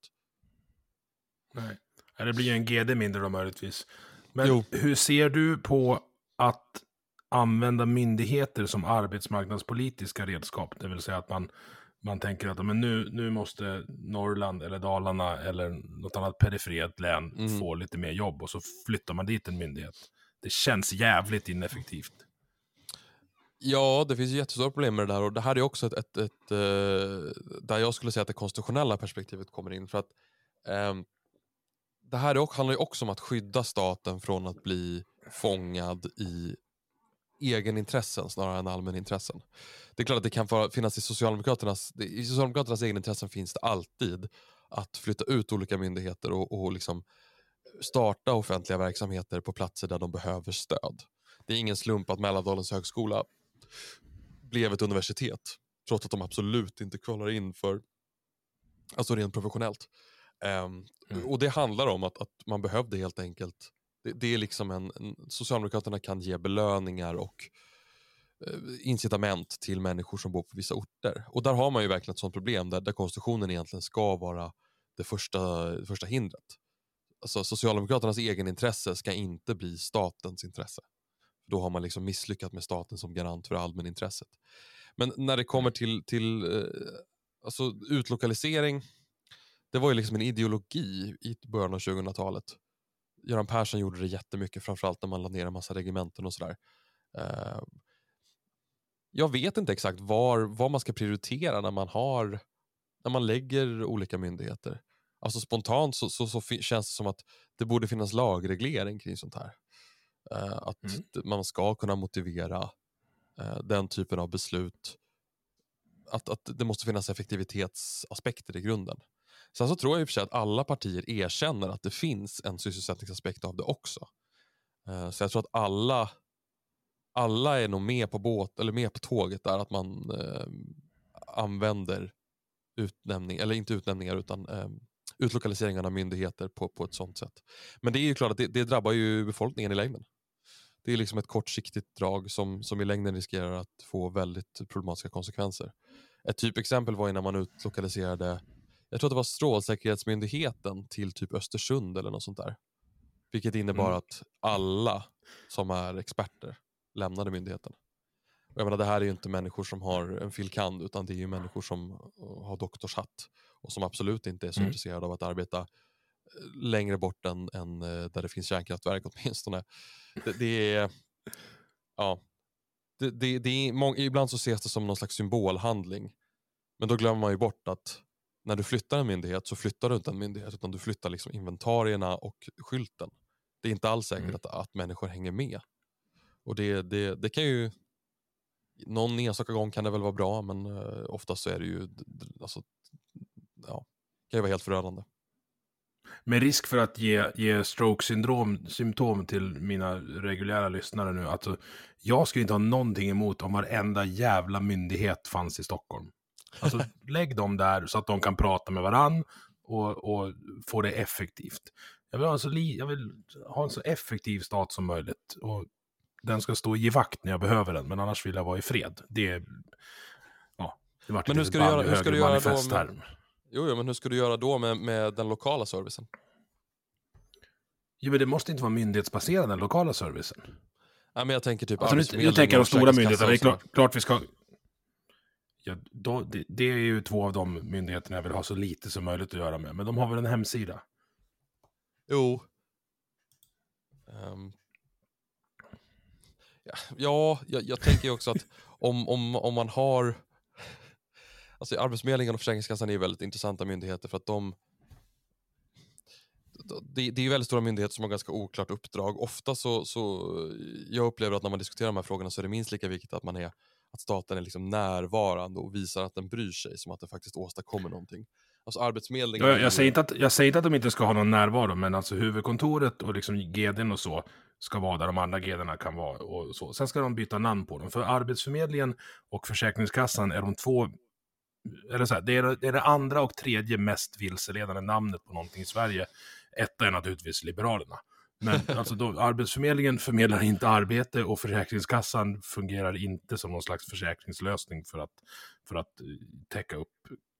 Nej. Det blir ju en GD mindre då möjligtvis. Men Jo. hur ser du på att använda myndigheter som arbetsmarknadspolitiska redskap? Det vill säga att man, man tänker att men nu, nu måste Norrland eller Dalarna eller något annat perifert län Mm. få lite mer jobb och så flyttar man dit en myndighet. Det känns jävligt ineffektivt. Ja, det finns jättestora problem med det där och det här är också ett, ett, ett eh, där jag skulle säga att det konstitutionella perspektivet kommer in. För att um, Det här är, också- handlar ju också om att skydda staten från att bli fångad i egenintressen snarare än allmänintressen. Det är klart att det kan finnas i Socialdemokraternas, i Socialdemokraternas egenintressen finns det alltid att flytta ut olika myndigheter och, och liksom starta offentliga verksamheter på platser där de behöver stöd. Det är ingen slump att Mälardalens högskola blev ett universitet trots att de absolut inte kvalar in för, alltså rent professionellt. Um, mm. Och det handlar om att, att man behövde helt enkelt, det, det är liksom en, en, Socialdemokraterna kan ge belöningar och uh, incitament till människor som bor på vissa orter. Och där har man ju verkligen ett sånt problem där, där konstitutionen egentligen ska vara det första, det första hindret. Alltså Socialdemokraternas egenintresse ska inte bli statens intresse. Då har man liksom misslyckats med staten som garant för allmänintresset. Men när det kommer till, till uh, alltså utlokalisering, det var ju liksom en ideologi i början av 2000-talet. Göran Persson gjorde det jättemycket, framförallt när man lade ner en massa regementen och sådär. Uh, jag vet inte exakt var, vad man ska prioritera när man har när man lägger olika myndigheter. Alltså spontant så, så, så känns det som att det borde finnas lagreglering kring sånt här. Uh, att mm. man ska kunna motivera uh, den typen av beslut. Att, att det måste finnas effektivitetsaspekter i grunden. Sen så tror jag i och för sig att alla partier erkänner att det finns en sysselsättningsaspekt av det också. Uh, så jag tror att alla, alla är nog med på, båt, eller med på tåget där att man använder utnämning, eller inte utnämningar utan utlokaliseringen av myndigheter på, på ett sånt sätt. Men det är ju klart att det, det drabbar ju befolkningen i längden. Det är liksom ett kortsiktigt drag som, som i längden riskerar att få väldigt problematiska konsekvenser. Ett typexempel var när man utlokaliserade, jag tror att det var Strålsäkerhetsmyndigheten till typ Östersund eller något sånt där. Vilket innebar mm. att alla som är experter lämnade myndigheten. Och jag menar, det här är ju inte människor som har en filkand utan det är ju människor som har doktorshatt och som absolut inte är så mm. intresserade av att arbeta eh, längre bort än, än eh, där det finns kärnkraftverk åtminstone. Det, det är, ja, det, det, det är många, ibland så ses det som någon slags symbolhandling. Men då glömmer man ju bort att när du flyttar en myndighet så flyttar du inte en myndighet utan du flyttar liksom inventarierna och skylten. Det är inte alls säkert mm. att, att människor hänger med. Och det, det, det kan ju någon enstaka gång kan det väl vara bra men uh, oftast så är det ju alltså, ja, kan ju vara helt förödande. Med risk för att ge, ge stroke-syndrom symptom till mina reguljära lyssnare nu. Alltså, jag skulle inte ha någonting emot om varenda jävla myndighet fanns i Stockholm. Alltså, lägg dem där så att de kan prata med varann och, och få det effektivt. Jag vill, ha en så jag vill ha en så effektiv stat som möjligt. Och den ska stå i vakt när jag behöver den, men annars vill jag vara i fred. Det, ja, det men hur ska du göra, hur ska du göra då med, här. Jo, jo, men hur ska du göra då med, med den lokala servicen? Jo, men det måste inte vara myndighetsbaserad, den lokala servicen. Ja, men jag tänker typ alltså, nu, nu tänker de stora myndigheterna. Det är klart, klart vi ska... Ja, då, det, det, är ju två av de myndigheterna jag vill ha så lite som möjligt att göra med. Men de har väl en hemsida? Jo. Um. Ja, ja jag, jag tänker också att om, om, om man har alltså Arbetsförmedlingen och Försäkringskassan är väldigt intressanta myndigheter för att de det, det är väldigt stora myndigheter som har ganska oklart uppdrag. Ofta så, så, jag upplever att när man diskuterar de här frågorna så är det minst lika viktigt att man är att staten är liksom närvarande och visar att den bryr sig som att den faktiskt åstadkommer någonting. Alltså Arbetsförmedlingen... Jag, jag, säger inte att, jag säger inte att de inte ska ha någon närvaro, men alltså huvudkontoret och liksom GDn och så ska vara där de andra GDerna kan vara. Och så. Sen ska de byta namn på dem. För Arbetsförmedlingen och Försäkringskassan är de två eller så här, det, är, det är det andra och tredje mest vilseledande namnet på någonting i Sverige. Etta är naturligtvis Liberalerna. Men alltså då, Arbetsförmedlingen förmedlar inte arbete och Försäkringskassan fungerar inte som någon slags försäkringslösning för att, för att eh, täcka upp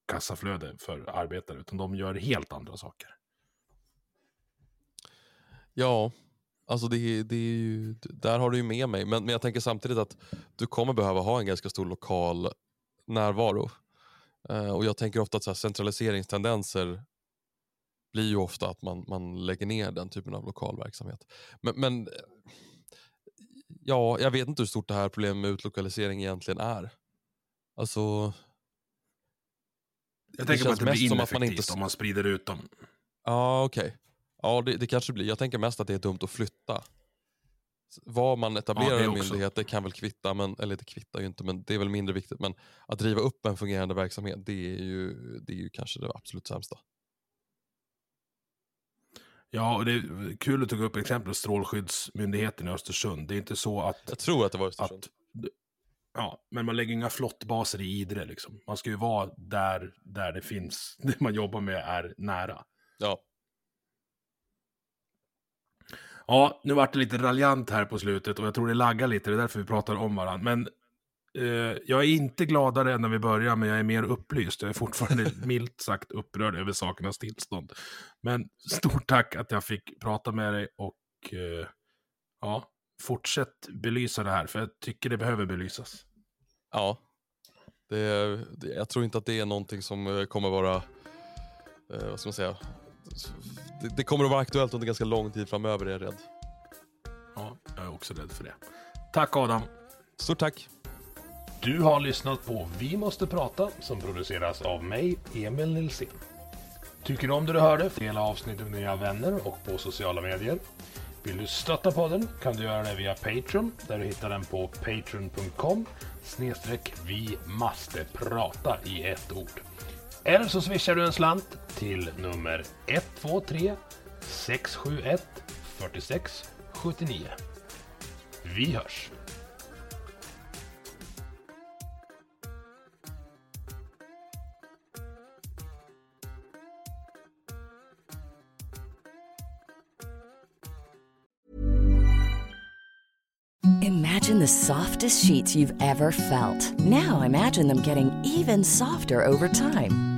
kassaflöde för arbetare, utan de gör helt andra saker. Ja, alltså det, det är ju, där har du ju med mig, men, men jag tänker samtidigt att du kommer behöva ha en ganska stor lokal närvaro. Uh, och jag tänker ofta att så centraliseringstendenser blir ju ofta att man, man lägger ner den typen av lokal verksamhet. Men, men ja, jag vet inte hur stort det här problemet med utlokalisering egentligen är. Alltså... Jag tänker på att det blir ineffektivt inte... om man sprider ut dem. Ja, okej. Okay. Ja, det, det, kanske blir. Jag tänker mest att det är dumt att flytta. Var man etablerar Ja, en myndighet, det kan väl kvitta, men, eller det kvittar ju inte, men det är väl mindre viktigt. Men att driva upp en fungerande verksamhet, det är ju, det är ju kanske det absolut sämsta. Ja, och det är kul att du tog upp exempel Strålskyddsmyndigheten i Östersund. Det är inte så att... Jag tror att det var Östersund. att ja, men man lägger inga flottbaser i Idre liksom. Man ska ju vara där, där det finns, det man jobbar med är nära. Ja, Ja, nu vart det lite raljant här på slutet och jag tror det laggar lite, det är därför vi pratar om varandra. Men eh, jag är inte gladare än när vi börjar, men jag är mer upplyst. Jag är fortfarande milt sagt upprörd över sakernas tillstånd. Men stort tack att jag fick prata med dig och eh, ja, fortsätt belysa det här, för jag tycker det behöver belysas. ja. Det, det, jag tror inte att det är någonting som eh, kommer vara, eh, vad ska man säga, det, det kommer att vara aktuellt under ganska lång tid framöver är jag rädd. Ja, jag är också rädd för det. Tack Adam! Stort tack! Du har lyssnat på Vi måste prata som produceras av mig, Emil Nilsson. Tycker du om det du hörde? Dela avsnittet med dina vänner och på sociala medier. Vill du stötta podden kan du göra det via Patreon där du hittar den på patreon.com snedstreck vi måste prata i ett ord. Eller så swishar du en slant till nummer 123 671 46 79. Vi hörs! Imagine the softest sheets you've ever felt. Now imagine them getting even softer over time.